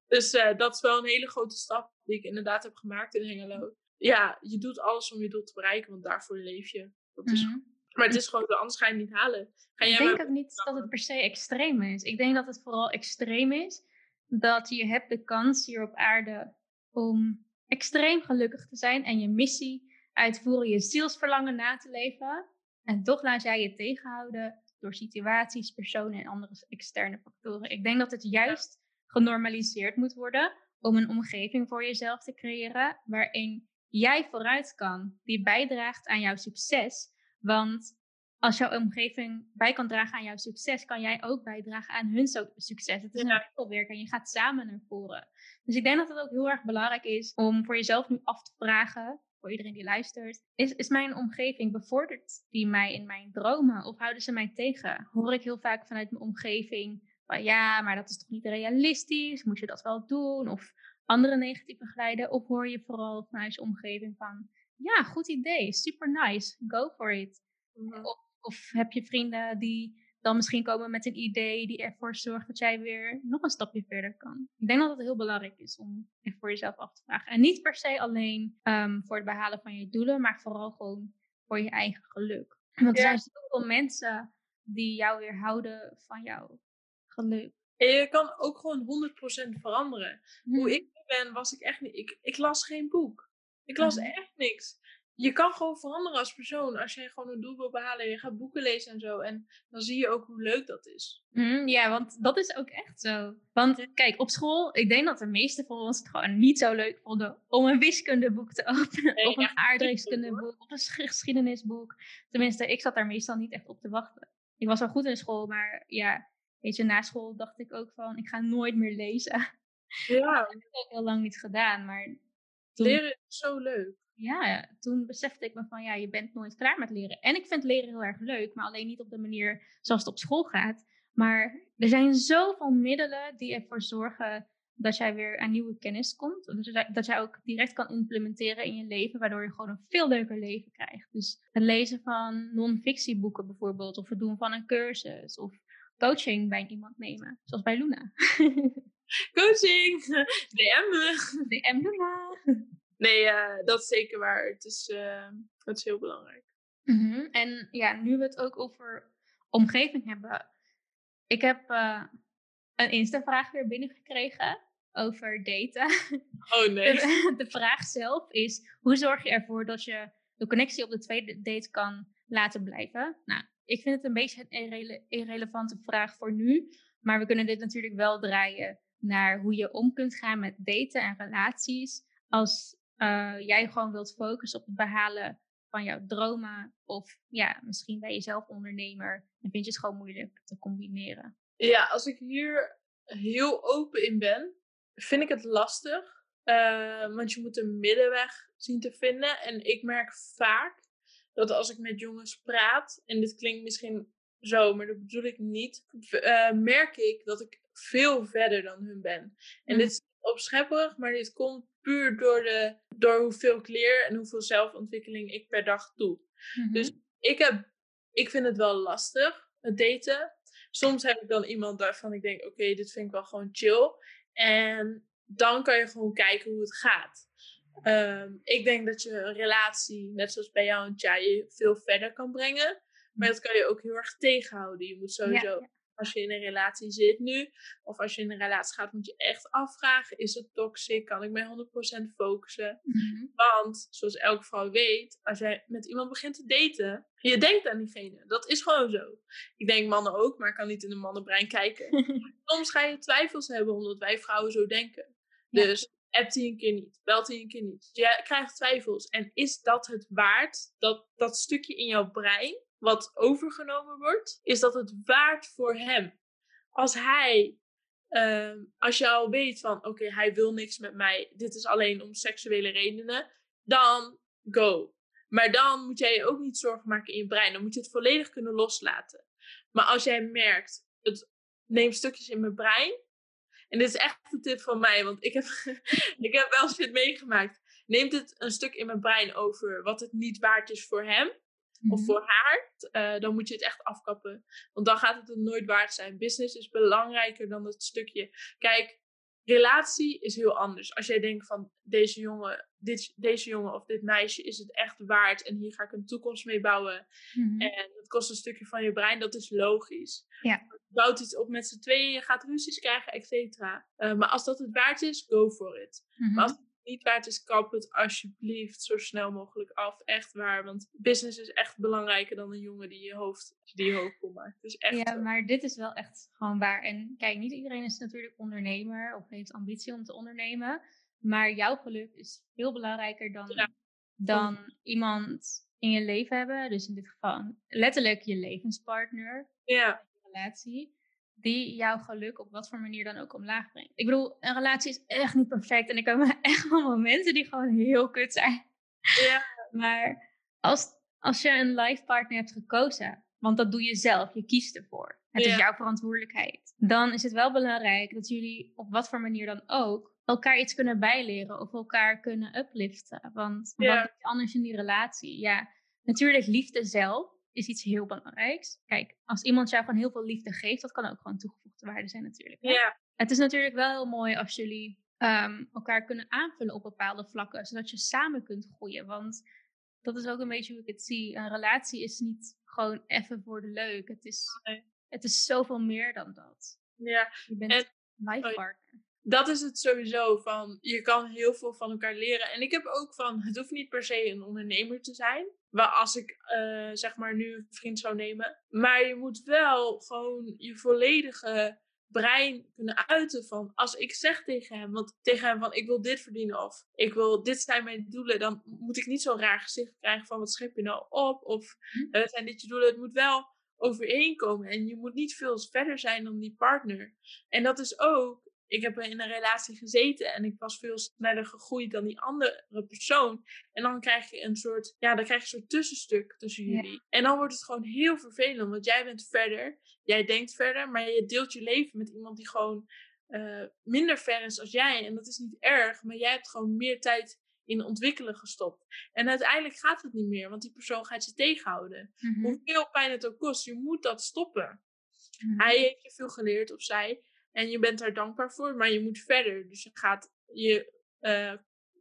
[SPEAKER 2] Dus uh, dat is wel een hele grote stap die ik inderdaad heb gemaakt in Hengelo. Ja, je doet alles om je doel te bereiken, want daarvoor leef je. Dat is, mm Maar het is gewoon, anders ga je het niet halen. Ga
[SPEAKER 1] ik denk ook niet dat het per se extreem is. Ik denk dat het vooral extreem is dat je hebt de kans hier op aarde om extreem gelukkig te zijn en je missie uitvoeren, je zielsverlangen na te leven. En toch laat jij je tegenhouden door situaties, personen en andere externe factoren. Ik denk dat het juist genormaliseerd moet worden om een omgeving voor jezelf te creëren waarin jij vooruit kan, die bijdraagt aan jouw succes. Want als jouw omgeving bij kan dragen aan jouw succes, kan jij ook bijdragen aan hun succes. Het is een wisselwerk en je gaat samen naar voren. Dus ik denk dat het ook heel erg belangrijk is om voor jezelf nu af te vragen voor iedereen die luistert. Is, is mijn omgeving, bevordert die mij in mijn dromen of houden ze mij tegen? Hoor ik heel vaak vanuit mijn omgeving van ja, maar dat is toch niet realistisch? Moet je dat wel doen? Of andere negatieve geluiden? Of hoor je vooral vanuit je omgeving van ja, goed idee, super nice, go for it. Mhm. of, of heb je vrienden die dan misschien komen met een idee die ervoor zorgt dat jij weer nog een stapje verder kan. Ik denk dat het heel belangrijk is om voor jezelf af te vragen. En niet per se alleen um, voor het behalen van je doelen, maar vooral gewoon voor je eigen geluk. Want er zijn zoveel mensen die jou weer houden van jouw geluk.
[SPEAKER 2] En je kan ook gewoon 100% veranderen. Hoe ik ben, was ik echt niet. Ik, ik las geen boek. Ik las mhm. echt niks je kan gewoon veranderen als persoon. Als je gewoon een doel wil behalen, je gaat boeken lezen en zo. En dan zie je ook hoe leuk dat is.
[SPEAKER 1] Mm, ja, want dat is ook echt zo. Want kijk, op school, ik denk dat de meeste van ons het gewoon niet zo leuk vonden om een wiskundeboek te openen. of een aardrijkskundeboek, of een geschiedenisboek. Tenminste, ik zat daar meestal niet echt op te wachten. Ik was wel goed in school, maar ja, weet je, na school dacht ik ook van, ik ga nooit meer lezen. Ja. dat heb ik ook heel lang niet gedaan, maar...
[SPEAKER 2] Leren is zo leuk
[SPEAKER 1] ja, toen besefte ik me van ja, je bent nooit klaar met leren. En ik vind leren heel erg leuk, maar alleen niet op de manier zoals het op school gaat. Maar er zijn zoveel middelen die ervoor zorgen dat jij weer aan nieuwe kennis komt. Dat jij ook direct kan implementeren in je leven, waardoor je gewoon een veel leuker leven krijgt. Dus het lezen van non-fictieboeken bijvoorbeeld, of het doen van een cursus, of coaching bij iemand nemen, zoals bij Luna.
[SPEAKER 2] Coaching! DM me!
[SPEAKER 1] DM Luna!
[SPEAKER 2] Nee, uh, dat is zeker waar. Het is, uh, het is heel belangrijk.
[SPEAKER 1] Mm -hmm. En ja, nu we het ook over omgeving hebben. Ik heb uh, een Insta-vraag weer binnengekregen over daten.
[SPEAKER 2] Oh nee.
[SPEAKER 1] De, de vraag zelf is: hoe zorg je ervoor dat je de connectie op de tweede date kan laten blijven? Nou, ik vind het een beetje een irrele irrelevante vraag voor nu. Maar we kunnen dit natuurlijk wel draaien naar hoe je om kunt gaan met daten en relaties. Als uh, jij gewoon wilt focussen op het behalen van jouw dromen. Of ja, misschien ben je zelf ondernemer en vind je het gewoon moeilijk te combineren.
[SPEAKER 2] Ja, als ik hier heel open in ben, vind ik het lastig. Uh, want je moet een middenweg zien te vinden. En ik merk vaak dat als ik met jongens praat, en dit klinkt misschien zo, maar dat bedoel ik niet, uh, merk ik dat ik veel verder dan hun ben. En mm. dit is opschepperig, maar dit komt puur door, de, door hoeveel ik leer en hoeveel zelfontwikkeling ik per dag doe. Mm-hmm. Dus ik, heb, ik vind het wel lastig, het daten. Soms heb ik dan iemand waarvan ik denk, oké, dit vind ik wel gewoon chill. En dan kan je gewoon kijken hoe het gaat. Um, ik denk dat je een relatie, net zoals bij jou en je veel verder kan brengen. Maar dat kan je ook heel erg tegenhouden. Je moet sowieso, als je in een relatie zit nu, of als je in een relatie gaat, moet je echt afvragen: is het toxic? Kan ik mij 100% focussen? Mm-hmm. Want, zoals elke vrouw weet, als jij met iemand begint te daten, je denkt aan diegene. Dat is gewoon zo. Ik denk mannen ook, maar ik kan niet in een mannenbrein kijken. Soms ga je twijfels hebben omdat wij vrouwen zo denken. Dus appt hij een keer niet, belt hij een keer niet. Je krijgt twijfels. En is dat het waard, dat, dat stukje in jouw brein, wat overgenomen wordt, is dat het waard voor hem? Als hij, uh, als je al weet van, oké, hij wil niks met mij, dit is alleen om seksuele redenen, dan go. Maar dan moet jij je ook niet zorgen maken in je brein. Dan moet je het volledig kunnen loslaten. Maar als jij merkt, het neemt stukjes in mijn brein, en dit is echt een tip van mij, want ik heb, ik heb wel shit meegemaakt. Neemt het een stuk in mijn brein over wat het niet waard is voor hem of mhm. voor haar, uh, dan moet je het echt afkappen. Want dan gaat het het nooit waard zijn. Business is belangrijker dan het stukje. Kijk, relatie is heel anders. Als jij denkt van deze jongen, dit, deze jongen of dit meisje is het echt waard en hier ga ik een toekomst mee bouwen. Mhm. En het kost een stukje van je brein, dat is logisch. Ja. Bouwt iets op met z'n tweeën, je gaat ruzies krijgen, et cetera. Uh, maar als dat het waard is, go for it. Mhm. Maar als het niet waard is, kap het alsjeblieft zo snel mogelijk af. Echt waar, want business is echt belangrijker dan een jongen die je hoofd, die je hoofd maakt. Dus echt
[SPEAKER 1] ja, maar dit is wel echt gewoon waar. En kijk, niet iedereen is natuurlijk ondernemer of heeft ambitie om te ondernemen. Maar jouw geluk is veel belangrijker dan, dan iemand in je leven hebben. Dus in dit geval letterlijk je levenspartner. Ja. Relatie die jouw geluk op wat voor manier dan ook omlaag brengt. Ik bedoel, een relatie is echt niet perfect. En ik heb echt wel momenten die gewoon heel kut zijn. Ja. maar als, als je een life partner hebt gekozen, want dat doe je zelf, je kiest ervoor. Het is jouw verantwoordelijkheid. Dan is het wel belangrijk dat jullie op wat voor manier dan ook elkaar iets kunnen bijleren of elkaar kunnen upliften. Want wat is anders in die relatie? Ja, natuurlijk liefde zelf is iets heel belangrijks. Kijk, als iemand jou gewoon heel veel liefde geeft, dat kan ook gewoon toegevoegde waarde zijn natuurlijk. Ja. Het is natuurlijk wel heel mooi als jullie ehm, elkaar kunnen aanvullen op bepaalde vlakken, zodat je samen kunt groeien. Want dat is ook een beetje hoe ik het zie. Een relatie is niet gewoon even voor de leuk. Het is, het is zoveel meer dan dat. Ja. Je bent en, life partner
[SPEAKER 2] dat is het sowieso van, je kan heel veel van elkaar leren. En ik heb ook van, het hoeft niet per se een ondernemer te zijn. Waar als ik uh, zeg maar nu een vriend zou nemen. Maar je moet wel gewoon je volledige brein kunnen uiten van als ik zeg tegen hem, want tegen hem van ik wil dit verdienen of ik wil dit zijn mijn doelen, dan moet ik niet zo'n raar gezicht krijgen van wat schep je nou op of uh, zijn dit je doelen. Het moet wel overeenkomen en je moet niet veel verder zijn dan die partner. En dat is ook ik heb in een relatie gezeten en ik was veel sneller gegroeid dan die andere persoon. En dan krijg je een soort, ja, dan krijg je een soort tussenstuk tussen jullie. En dan wordt het gewoon heel vervelend, want jij bent verder, jij denkt verder, maar je deelt je leven met iemand die gewoon uh, minder ver is als jij. En dat is niet erg, maar jij hebt gewoon meer tijd in ontwikkelen gestopt. En uiteindelijk gaat het niet meer, want die persoon gaat je tegenhouden. Mm Hoeveel pijn het ook kost, je moet dat stoppen. Mhm. Hij heeft je veel geleerd, of zij. En je bent daar dankbaar voor, maar je moet verder. Dus je gaat je, uh,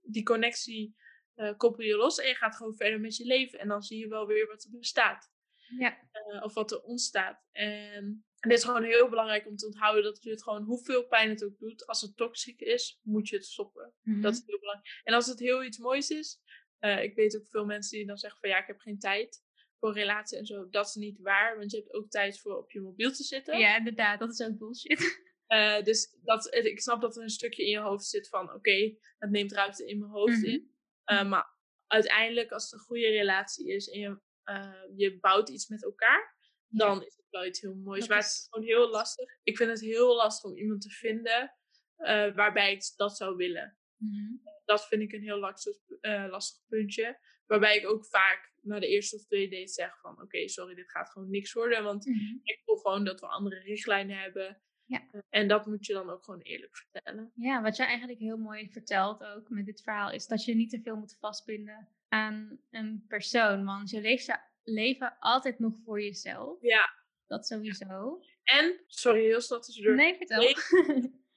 [SPEAKER 2] die connectie uh, koppel je los en je gaat gewoon verder met je leven. En dan zie je wel weer wat er bestaat. Ja. Uh, of wat er ontstaat. En En dit is gewoon heel belangrijk om te onthouden dat je het gewoon, hoeveel pijn het ook doet, als het toxic is, moet je het stoppen. Dat
[SPEAKER 1] Mhm.
[SPEAKER 2] is heel belangrijk. En als het heel iets moois is, eh, ik weet ook veel mensen die dan zeggen van ja, ik heb geen tijd voor relatie en zo. Dat is niet waar, want je hebt ook tijd voor op je mobiel te zitten.
[SPEAKER 1] Ja, inderdaad, dat is ook bullshit.
[SPEAKER 2] Eh, dus dat, ik snap dat er een stukje in je hoofd zit van oké, het neemt ruimte in mijn hoofd
[SPEAKER 1] Mhm.
[SPEAKER 2] in. Eh, maar uiteindelijk, als het een goede relatie is en je, eh, je bouwt iets met elkaar, dan is het wel iets heel moois.
[SPEAKER 1] Dat
[SPEAKER 2] maar het
[SPEAKER 1] is-
[SPEAKER 2] gewoon heel lastig. Ik vind het heel lastig om iemand te vinden waarbij ik dat zou willen.
[SPEAKER 1] Mhm.
[SPEAKER 2] Dat vind ik een heel lastig, lastig puntje. Waarbij ik ook vaak na de eerste of tweede date zeg van oké, sorry, dit gaat gewoon niks worden. Want
[SPEAKER 1] Mhm.
[SPEAKER 2] ik voel gewoon dat we andere richtlijnen hebben.
[SPEAKER 1] Ja.
[SPEAKER 2] En dat moet je dan ook gewoon eerlijk vertellen.
[SPEAKER 1] Ja, wat jij eigenlijk heel mooi vertelt ook met dit verhaal, is dat je niet te veel moet vastbinden aan een persoon. Want je leeft je leven altijd nog voor jezelf.
[SPEAKER 2] Ja.
[SPEAKER 1] Dat sowieso.
[SPEAKER 2] En, sorry, heel snel tussendoor.
[SPEAKER 1] Nee, vertel.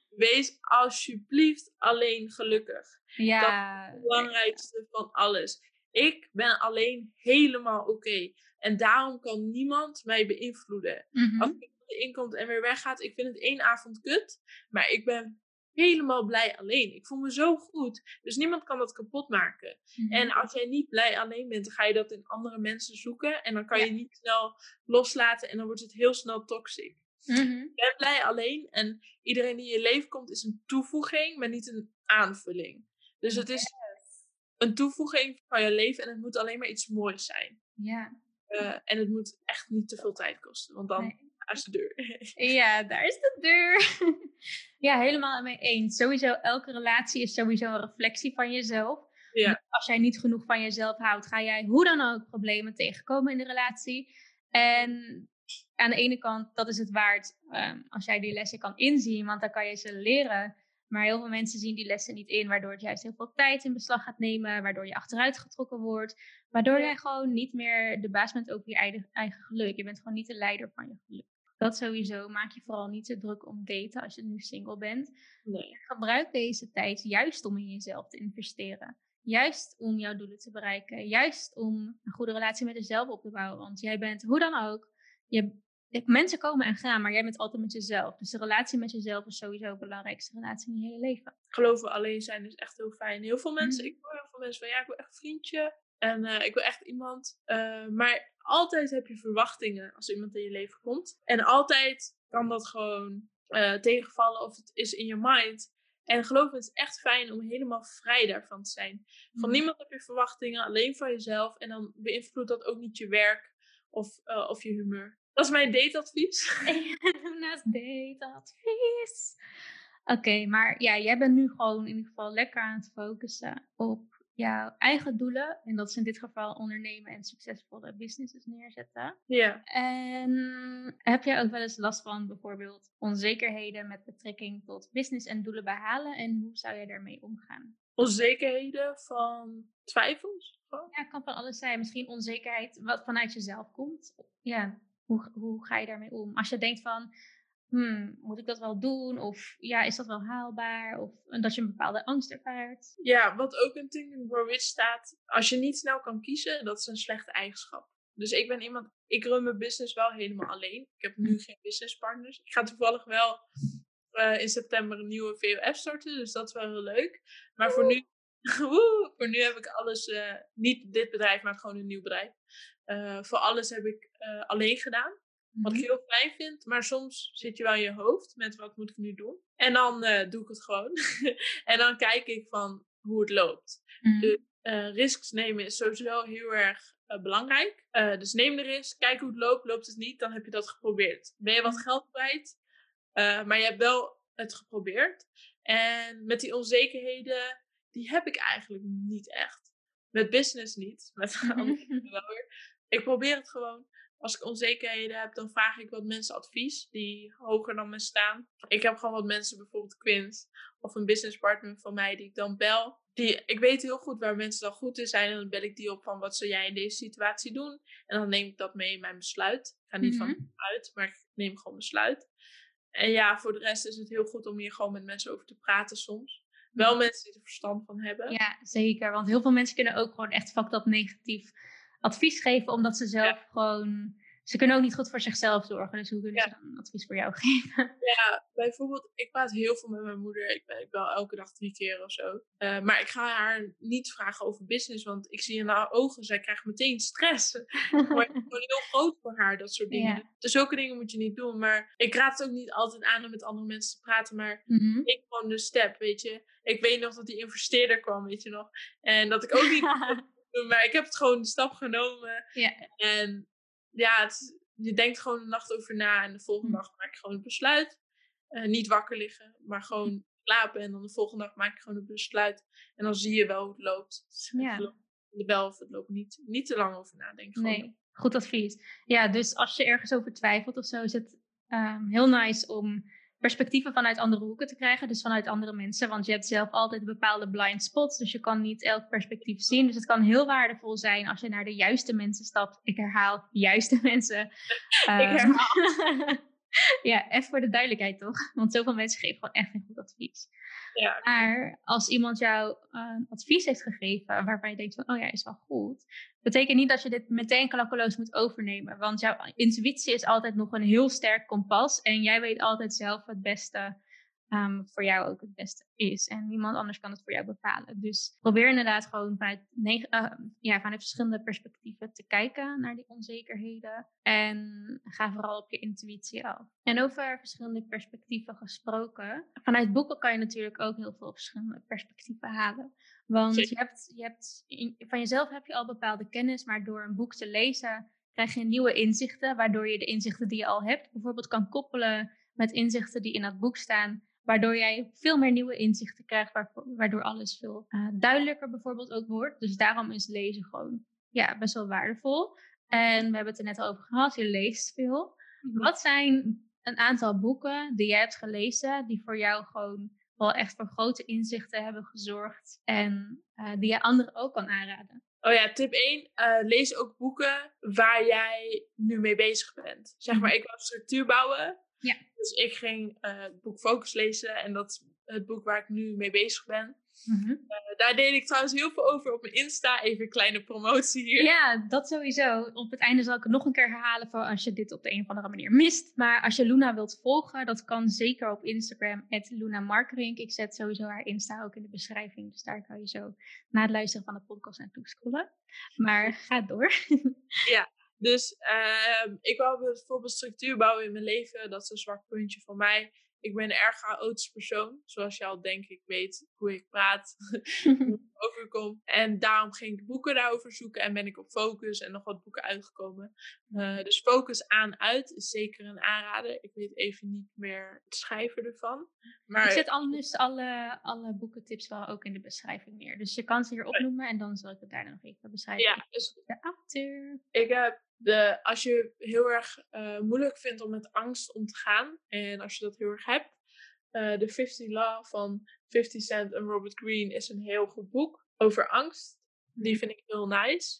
[SPEAKER 2] Wees alsjeblieft alleen gelukkig.
[SPEAKER 1] ja.
[SPEAKER 2] Het belangrijkste van alles. Ik ben alleen helemaal oké. En daarom kan niemand mij beïnvloeden.
[SPEAKER 1] Mhm.
[SPEAKER 2] Als erin komt en weer weggaat, ik vind het één avond kut. Maar ik ben helemaal blij alleen. Ik voel me zo goed. Dus niemand kan dat kapot maken.
[SPEAKER 1] Mhm.
[SPEAKER 2] En als jij niet blij alleen bent, dan ga je dat in andere mensen zoeken. En dan kan
[SPEAKER 1] Ja.
[SPEAKER 2] je niet snel loslaten en dan wordt het heel snel toxic.
[SPEAKER 1] Mhm.
[SPEAKER 2] Ik ben blij alleen en iedereen die in je leven komt is een toevoeging, maar niet een aanvulling. Dus het is een toevoeging van je leven en het moet alleen maar iets moois zijn.
[SPEAKER 1] Ja.
[SPEAKER 2] Eh, en het moet echt niet te veel tijd kosten, want dan
[SPEAKER 1] Nee.
[SPEAKER 2] Is de deur.
[SPEAKER 1] Ja, daar is de deur. ja, helemaal mee eens. Sowieso, elke relatie is sowieso een reflectie van jezelf.
[SPEAKER 2] Ja.
[SPEAKER 1] Als jij niet genoeg van jezelf houdt, ga jij hoe dan ook problemen tegenkomen in de relatie. En aan de ene kant, dat is het waard ehm, als jij die lessen kan inzien, want dan kan je ze leren. Maar heel veel mensen zien die lessen niet in, waardoor het juist heel veel tijd in beslag gaat nemen, waardoor je achteruit getrokken wordt, waardoor jij gewoon niet meer de baas bent over je eigen, eigen geluk. Je bent gewoon niet de leider van je geluk. Dat sowieso. Maak je vooral niet te druk om daten als je nu single bent.
[SPEAKER 2] Nee.
[SPEAKER 1] Gebruik deze tijd juist om in jezelf te investeren. Juist om jouw doelen te bereiken. Juist om een goede relatie met jezelf op te bouwen. Want jij bent, hoe dan ook, je, mensen komen en gaan, maar jij bent altijd met jezelf. Dus de relatie met jezelf is sowieso de belangrijkste relatie in je hele leven.
[SPEAKER 2] Geloven alleen zijn is echt heel fijn. Heel veel mensen,
[SPEAKER 1] Mhm.
[SPEAKER 2] ik hoor heel veel mensen van ja, ik wil echt een vriendje. En eh, ik wil echt iemand. Eh, maar altijd heb je verwachtingen als iemand in je leven komt. En altijd kan dat gewoon eh, tegenvallen of het is in je mind. En geloof me, het is echt fijn om helemaal vrij daarvan te zijn. Van
[SPEAKER 1] Mhm.
[SPEAKER 2] niemand heb je verwachtingen, alleen van jezelf. En dan beïnvloedt dat ook niet je werk of, of je humeur. Dat is mijn dateadvies.
[SPEAKER 1] Naast dateadvies. Oké, maar ja, jij bent nu gewoon in ieder geval lekker aan het focussen op jouw eigen doelen. En dat is in dit geval ondernemen en succesvolle businesses neerzetten.
[SPEAKER 2] ja.
[SPEAKER 1] En heb jij ook wel eens last van bijvoorbeeld onzekerheden met betrekking tot business en doelen behalen? En hoe zou jij daarmee omgaan?
[SPEAKER 2] Onzekerheden van twijfels.
[SPEAKER 1] Ja, het kan van alles zijn. Misschien onzekerheid wat vanuit jezelf komt. Ja, hoe, hoe ga je daarmee om? Als je denkt van, hmm, moet ik dat wel doen? Of ja, is dat wel haalbaar? Of dat je een bepaalde angst ervaart.
[SPEAKER 2] Ja, wat ook in Think and Grow Rich staat. Als je niet snel kan kiezen, dat is een slechte eigenschap. Dus ik ben iemand, ik run mijn business wel helemaal alleen. Ik heb nu geen businesspartners. Ik ga toevallig wel eh, in september een nieuwe VOF starten, dus dat is wel heel leuk. Maar voor nu, woe, voor nu heb ik alles, eh, niet dit bedrijf, maar gewoon een nieuw bedrijf. Eh, voor alles heb ik alleen gedaan. Wat ik heel fijn vind, maar soms zit je wel in je hoofd met wat moet ik nu doen. En dan eh, doe ik het gewoon. en dan kijk ik van hoe het loopt.
[SPEAKER 1] Mhm.
[SPEAKER 2] Dus eh risks nemen is sowieso heel erg eh, belangrijk. Dus neem de risk, kijk hoe het loopt. Loopt het niet, dan heb je dat geprobeerd. Ben je wat geld kwijt, maar je hebt wel het geprobeerd. En met die onzekerheden, die heb ik eigenlijk niet echt. Met business niet. Met andere dingen wel weer. Ik probeer het gewoon. Als ik onzekerheden heb, dan vraag ik wat mensen advies die hoger dan me staan. Ik heb gewoon wat mensen, bijvoorbeeld Quint of een businesspartner van mij, die ik dan bel. Die, ik weet heel goed waar mensen dan goed in zijn en dan bel ik die op van wat zou jij in deze situatie doen. En dan neem ik dat mee in mijn besluit. Ik ga niet
[SPEAKER 1] Mhm.
[SPEAKER 2] van uit, maar ik neem gewoon besluit. En ja, voor de rest is het heel goed om hier gewoon met mensen over te praten soms. Wel mensen die er verstand van hebben.
[SPEAKER 1] Ja, zeker. Want heel veel mensen kunnen ook gewoon echt fucked up negatief advies geven. Omdat ze zelf gewoon ze kunnen ook niet goed voor zichzelf zorgen. Dus hoe kunnen ze dan advies voor jou geven?
[SPEAKER 2] Ja, bijvoorbeeld, ik praat heel veel met mijn moeder. Ik, ben, ik bel elke dag drie keer of zo. Uh, maar ik ga haar niet vragen over business, want ik zie in haar ogen, zij krijgt meteen stress. maar het is gewoon heel groot voor haar, dat soort dingen. Ja. Dus zulke dingen moet je niet doen. Maar ik raad het ook niet altijd aan om met andere mensen te praten. Maar mm -hmm. ik gewoon de step, weet je. Ik weet nog dat die investeerder kwam, weet je nog. En dat ik ook niet... maar ik heb het gewoon de stap genomen.
[SPEAKER 1] Ja.
[SPEAKER 2] En ja, het, je denkt gewoon een nacht over na en de volgende hm. dag maak ik gewoon het besluit. Uh, niet wakker liggen, maar gewoon slapen. En dan de volgende dag maak ik gewoon het besluit. En dan zie je wel hoe het loopt.
[SPEAKER 1] Ja.
[SPEAKER 2] De bel of het loopt niet, niet te lang over nadenken.
[SPEAKER 1] Nee, goed advies. Ja, dus als je ergens over twijfelt of zo, is het um, heel nice om perspectieven vanuit andere hoeken te krijgen, dus vanuit andere mensen. Want je hebt zelf altijd bepaalde blind spots, dus je kan niet elk perspectief zien. Dus het kan heel waardevol zijn als je naar de juiste mensen stapt. Ik herhaal, juiste mensen.
[SPEAKER 2] Um, Ik herhaal.
[SPEAKER 1] ja, even voor de duidelijkheid toch? Want zoveel mensen geven gewoon echt geen goed advies.
[SPEAKER 2] Ja.
[SPEAKER 1] Maar als iemand jou uh, advies heeft gegeven waarvan je denkt van, oh ja, is wel goed, betekent niet dat je dit meteen klakkeloos moet overnemen. Want jouw intuïtie is altijd nog een heel sterk kompas en jij weet altijd zelf het beste um, voor jou ook het beste is. En niemand anders kan het voor jou bepalen. Dus probeer inderdaad gewoon vanuit, uh, ja, vanuit verschillende perspectieven te kijken naar die onzekerheden. En ga vooral op je intuïtie af. En over verschillende perspectieven gesproken. Vanuit boeken kan je natuurlijk ook heel veel verschillende perspectieven halen. Want je hebt, je hebt, van jezelf heb je al bepaalde kennis, maar door een boek te lezen krijg je nieuwe inzichten, waardoor je de inzichten die je al hebt bijvoorbeeld kan koppelen met inzichten die in dat boek staan. Waardoor jij veel meer nieuwe inzichten krijgt, waardoor alles veel uh, duidelijker bijvoorbeeld ook wordt. Dus daarom is lezen gewoon ja, best wel waardevol. En we hebben het er net al over gehad, je leest veel. Mhm. Wat zijn een aantal boeken die jij hebt gelezen, die voor jou gewoon wel echt voor grote inzichten hebben gezorgd en uh, die je anderen ook kan aanraden?
[SPEAKER 2] Oh ja, tip 1. Uh, eh, lees ook boeken waar jij nu mee bezig bent. Zeg maar, mhm. ik wil structuur bouwen.
[SPEAKER 1] Ja.
[SPEAKER 2] Dus ik ging uh, het boek Focus lezen en dat is het boek waar ik nu mee bezig ben.
[SPEAKER 1] Mm-hmm.
[SPEAKER 2] Uh, daar deed ik trouwens heel veel over op mijn Insta. Even een kleine promotie hier.
[SPEAKER 1] Ja, dat sowieso. Op het einde zal ik het nog een keer herhalen voor als je dit op de een of andere manier mist. Maar als je Luna wilt volgen, dat kan zeker op Instagram, Luna Markerink. Ik zet sowieso haar Insta ook in de beschrijving. Dus daar kan je zo na het luisteren van de podcast naartoe scrollen. Maar ga door.
[SPEAKER 2] ja, dus uh, ik wou bijvoorbeeld structuur bouwen in mijn leven. Dat is een zwak puntje van mij. Ik ben een erg chaotisch persoon. Zoals je al denk ik weet hoe ik praat, hoe ik overkom. En daarom ging ik boeken daarover zoeken en ben ik op Focus en nog wat boeken uitgekomen. Uh, dus Focus aan uit is zeker een aanrader. Ik weet even niet meer het schrijven ervan. Maar...
[SPEAKER 1] Ik zet anders alle, alle boekentips wel ook in de beschrijving neer. Dus je kan ze hier opnoemen en dan zal ik het daar nog even beschrijven.
[SPEAKER 2] Ja, dus
[SPEAKER 1] de auteur.
[SPEAKER 2] Ik heb de, als je heel erg uh, moeilijk vindt om met angst om te gaan, en als je dat heel erg hebt, uh, The 50 Law van 50 Cent en Robert Greene is een heel goed boek over angst. Die vind ik heel nice.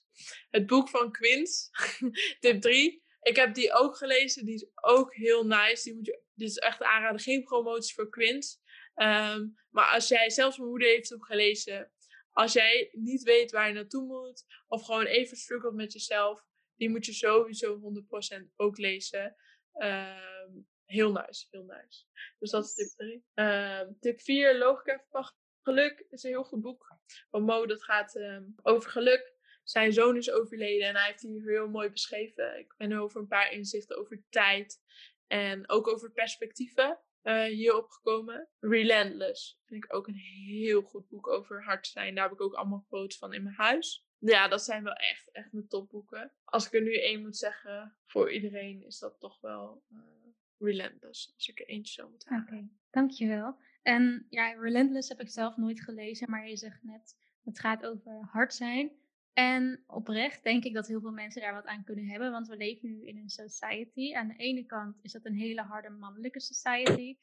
[SPEAKER 2] Het boek van Quint, tip 3. Ik heb die ook gelezen. Die is ook heel nice. Die moet je, dit is echt aanraden. Geen promotie voor Quint. Um, maar als jij, zelfs mijn moeder heeft hem gelezen. Als jij niet weet waar je naartoe moet. Of gewoon even struggelt met jezelf die moet je sowieso 100% ook lezen. Uh, heel nice, heel nice. Dus dat is tip 3. Uh, ehm, tip 4, Logica van Geluk is een heel goed boek van Mo. Dat gaat uh, over geluk. Zijn zoon is overleden en hij heeft hier heel mooi beschreven. Ik ben over een paar inzichten over tijd en ook over perspectieven uh, hierop gekomen. Relentless vind ik ook een heel goed boek over hard zijn. Daar heb ik ook allemaal quotes van in mijn huis ja, dat zijn wel echt, echt mijn topboeken. Als ik er nu één moet zeggen voor iedereen, is dat toch wel uh, Relentless. Als ik er eentje zou moeten
[SPEAKER 1] halen. Oké, dankjewel. En ja, Relentless heb ik zelf nooit gelezen, maar je zegt net, het gaat over hard zijn. En oprecht denk ik dat heel veel mensen daar wat aan kunnen hebben, want we leven nu in een society. Aan de ene kant is dat een hele harde mannelijke society.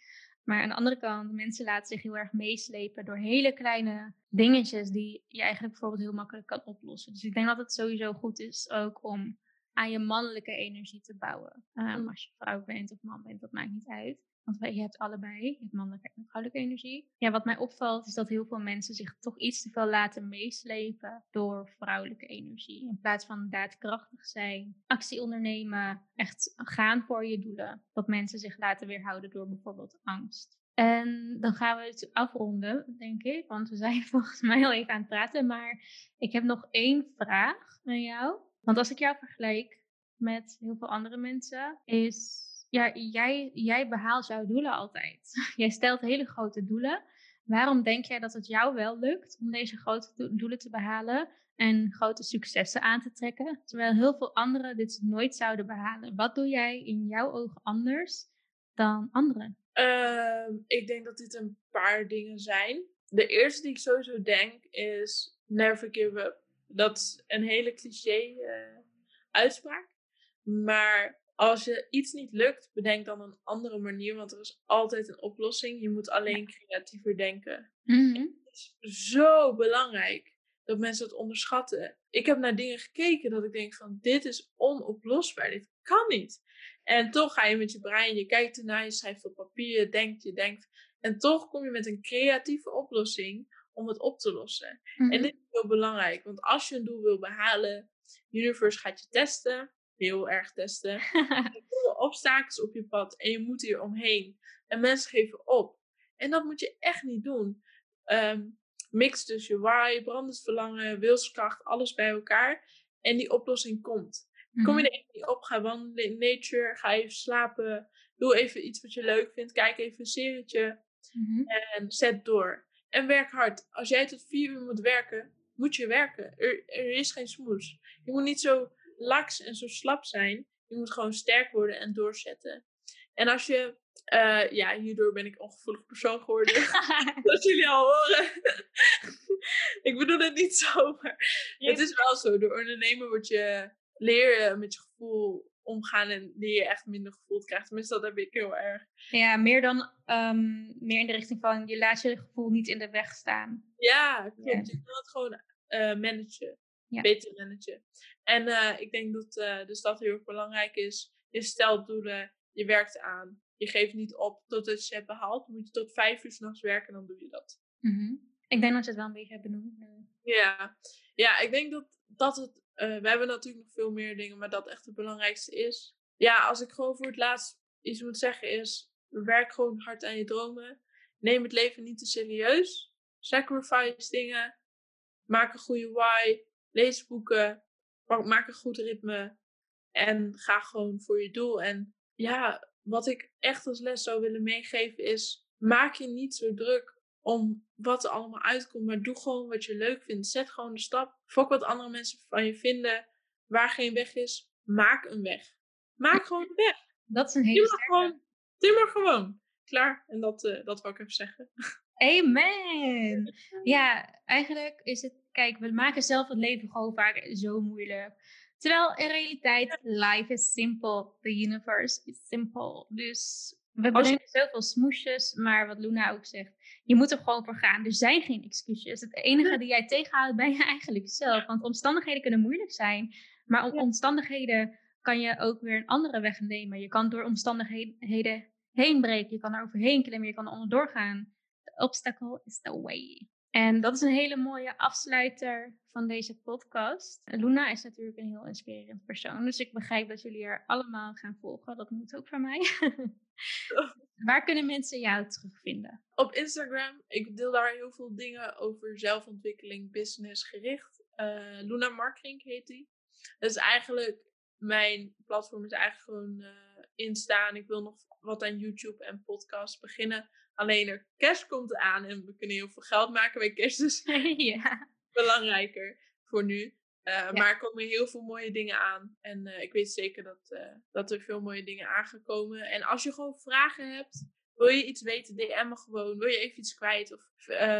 [SPEAKER 1] Maar aan de andere kant, mensen laten zich heel erg meeslepen door hele kleine dingetjes die je eigenlijk bijvoorbeeld heel makkelijk kan oplossen. Dus ik denk dat het sowieso goed is ook om aan je mannelijke energie te bouwen. Um, als je vrouw bent of man bent, dat maakt niet uit. Want je hebt allebei, je hebt mannelijke en vrouwelijke energie. Ja, wat mij opvalt is dat heel veel mensen zich toch iets te veel laten meeslepen door vrouwelijke energie. In plaats van daadkrachtig zijn, actie ondernemen, echt gaan voor je doelen. Dat mensen zich laten weerhouden door bijvoorbeeld angst. En dan gaan we het afronden, denk ik. Want we zijn volgens mij al even aan het praten. Maar ik heb nog één vraag aan jou. Want als ik jou vergelijk met heel veel andere mensen, is ja, jij, jij behaalt jouw doelen altijd. jij stelt hele grote doelen. Waarom denk jij dat het jou wel lukt om deze grote doelen te behalen en grote successen aan te trekken, terwijl heel veel anderen dit nooit zouden behalen? Wat doe jij in jouw ogen anders dan anderen?
[SPEAKER 2] Ehm, ik denk dat dit een paar dingen zijn. De eerste die ik sowieso denk is never give up. Dat is een hele cliché uh, uitspraak. Maar als je iets niet lukt, bedenk dan een andere manier, want er is altijd een oplossing. Je moet alleen creatiever denken.
[SPEAKER 1] Mhm.
[SPEAKER 2] Het is zo belangrijk dat mensen het onderschatten. Ik heb naar dingen gekeken dat ik denk van dit is onoplosbaar, dit kan niet. En toch ga je met je brein, je kijkt ernaar, je schrijft op papier, je denkt, je denkt. En toch kom je met een creatieve oplossing om het op te lossen. En
[SPEAKER 1] Mhm.
[SPEAKER 2] dit is heel belangrijk, want als je een doel wil behalen, Universe gaat je testen, heel erg testen. Er komen obstakels op je pad en je moet hier omheen. En mensen geven op. En dat moet je echt niet doen. Ehm, mix dus je why, brandend verlangen, wilskracht, alles bij elkaar. En die oplossing komt. Kom je er even niet op, ga wandelen in nature, ga even slapen. Doe even iets wat je leuk vindt. Kijk even een serietje
[SPEAKER 1] Mhm.
[SPEAKER 2] en zet door. En werk hard. Als jij tot vier uur moet werken, moet je werken. Er, er is geen smoes. Je moet niet zo laks en zo slap zijn. Je moet gewoon sterk worden en doorzetten. En als je, eh, ja, hierdoor ben ik ongevoelig persoon geworden. Zoals jullie al horen. ik bedoel het niet zo, maar het is wel zo. Door ondernemen word je, leer je met je gevoel omgaan en leer je echt minder gevoel te krijgen. Tenminste, dat heb ik heel erg.
[SPEAKER 1] Ja, meer dan ehm, meer in de richting van je laat je gevoel niet in de weg staan.
[SPEAKER 2] Ja, klopt.
[SPEAKER 1] Ja.
[SPEAKER 2] Je kan het gewoon eh, managen.
[SPEAKER 1] Ja.
[SPEAKER 2] Beter managen. En eh, ik denk dat eh, dus dat heel erg belangrijk is. Je stelt doelen, je werkt aan. Je geeft niet op totdat je ze hebt behaald. Moet je tot vijf uur s'nachts werken, dan doe je dat.
[SPEAKER 1] Mhm. Ik denk dat je het wel een beetje hebt benoemd.
[SPEAKER 2] Ja, ja ik denk dat, dat het. eh, we hebben natuurlijk nog veel meer dingen, maar dat echt het belangrijkste is. Ja, als ik gewoon voor het laatst iets moet zeggen, is: werk gewoon hard aan je dromen. Neem het leven niet te serieus. Sacrifice dingen. Maak een goede why. Lees boeken. ma- Maak een goed ritme. En ga gewoon voor je doel. En ja, wat ik echt als les zou willen meegeven is: maak je niet zo druk om wat er allemaal uitkomt, maar doe gewoon wat je leuk vindt. Zet gewoon de stap. Fok wat andere mensen van je vinden. Waar geen weg is, maak een weg. Maak gewoon een weg.
[SPEAKER 1] Dat is een hele
[SPEAKER 2] Timmer
[SPEAKER 1] sterke.
[SPEAKER 2] gewoon. Timmer gewoon. Klaar. En dat, eh, dat wou ik even zeggen.
[SPEAKER 1] Amen. Ja, eigenlijk is het, kijk, we maken zelf het leven gewoon vaak zo moeilijk. Terwijl in realiteit, life is simple. The universe is simple. Dus we bedenken zoveel smoesjes, maar wat Luna ook zegt, je moet er gewoon voor gaan. Er zijn geen excuses. Het enige die jij tegenhoudt ben je eigenlijk zelf. Want omstandigheden kunnen moeilijk zijn, maar om omstandigheden kan je ook weer een andere weg nemen. Je kan door omstandigheden heen breken, je kan er overheen klimmen, je kan er onderdoor gaan. Obstacle is the way. En dat is een hele mooie afsluiter van deze podcast. Luna is natuurlijk een heel inspirerend persoon. Dus ik begrijp dat jullie er allemaal gaan volgen. Dat moet ook van mij. Waar kunnen mensen jou terugvinden?
[SPEAKER 2] Op Instagram, ik deel daar heel veel dingen over zelfontwikkeling, business gericht. Eh, Luna Markring heet die. Dat is eigenlijk, mijn platform is eigenlijk gewoon eh instaan. Ik wil nog wat aan YouTube en podcast beginnen. Alleen er kerst komt aan en we kunnen heel veel geld maken bij kerst. Dus
[SPEAKER 1] ja.
[SPEAKER 2] belangrijker voor nu. Eh, Maar er komen heel veel mooie dingen aan. En eh, ik weet zeker dat, eh, dat er veel mooie dingen aan gaan komen. En als je gewoon vragen hebt, wil je iets weten, DM me gewoon. Wil je even iets kwijt of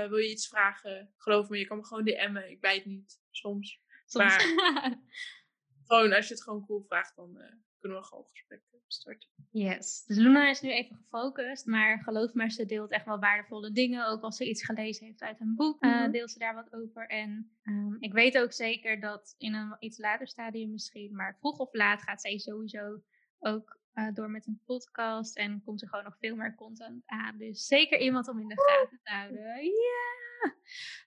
[SPEAKER 2] wil je iets vragen? Geloof me, je kan me gewoon DM'en. Ik bijt niet, soms.
[SPEAKER 1] Soms.
[SPEAKER 2] Gewoon, als je het gewoon cool vraagt, dan kunnen we gewoon gesprekken starten.
[SPEAKER 1] yes. Dus Luna is nu even gefocust. Maar geloof me, ze deelt echt wel waardevolle dingen. Ook als ze iets gelezen heeft uit een boek, eh,
[SPEAKER 2] Mhm.
[SPEAKER 1] deelt ze daar wat over. En ehm, ik weet ook zeker dat in een iets later stadium misschien, maar vroeg of laat gaat zij sowieso ook uh, door met een podcast en komt er gewoon nog veel meer content aan. Dus zeker iemand om in de gaten te houden. Ja!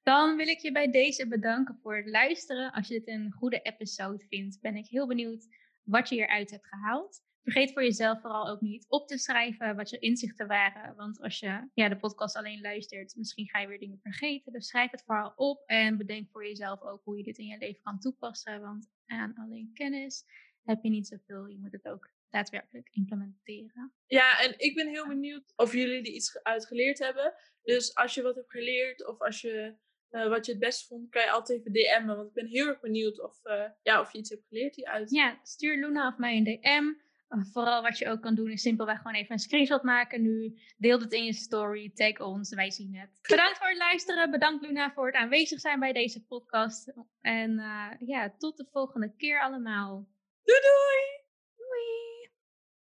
[SPEAKER 1] Dan wil ik je bij deze bedanken voor het luisteren. Als je dit een goede episode vindt, ben ik heel benieuwd wat je hieruit hebt gehaald. Vergeet voor jezelf vooral ook niet op te schrijven wat je inzichten waren. Want als je ja, de podcast alleen luistert, misschien ga je weer dingen vergeten. Dus schrijf het vooral op en bedenk voor jezelf ook hoe je dit in je leven kan toepassen. Want aan alleen kennis heb je niet zoveel. Je moet het ook daadwerkelijk implementeren.
[SPEAKER 2] Ja, en ik ben heel benieuwd of jullie er iets uit geleerd hebben. Dus als je wat hebt geleerd of als je uh, wat je het best vond, kan je altijd even DM'en. Want ik ben heel erg benieuwd of, uh, ja, of je iets hebt geleerd hieruit.
[SPEAKER 1] Ja, stuur Luna of mij een DM. Uh, vooral wat je ook kan doen is simpelweg gewoon even een screenshot maken nu. Deel het in je story, tag ons, wij zien het. Bedankt voor het luisteren. Bedankt Luna voor het aanwezig zijn bij deze podcast. En ja, tot de volgende keer allemaal.
[SPEAKER 2] Doei doei!
[SPEAKER 1] Doei!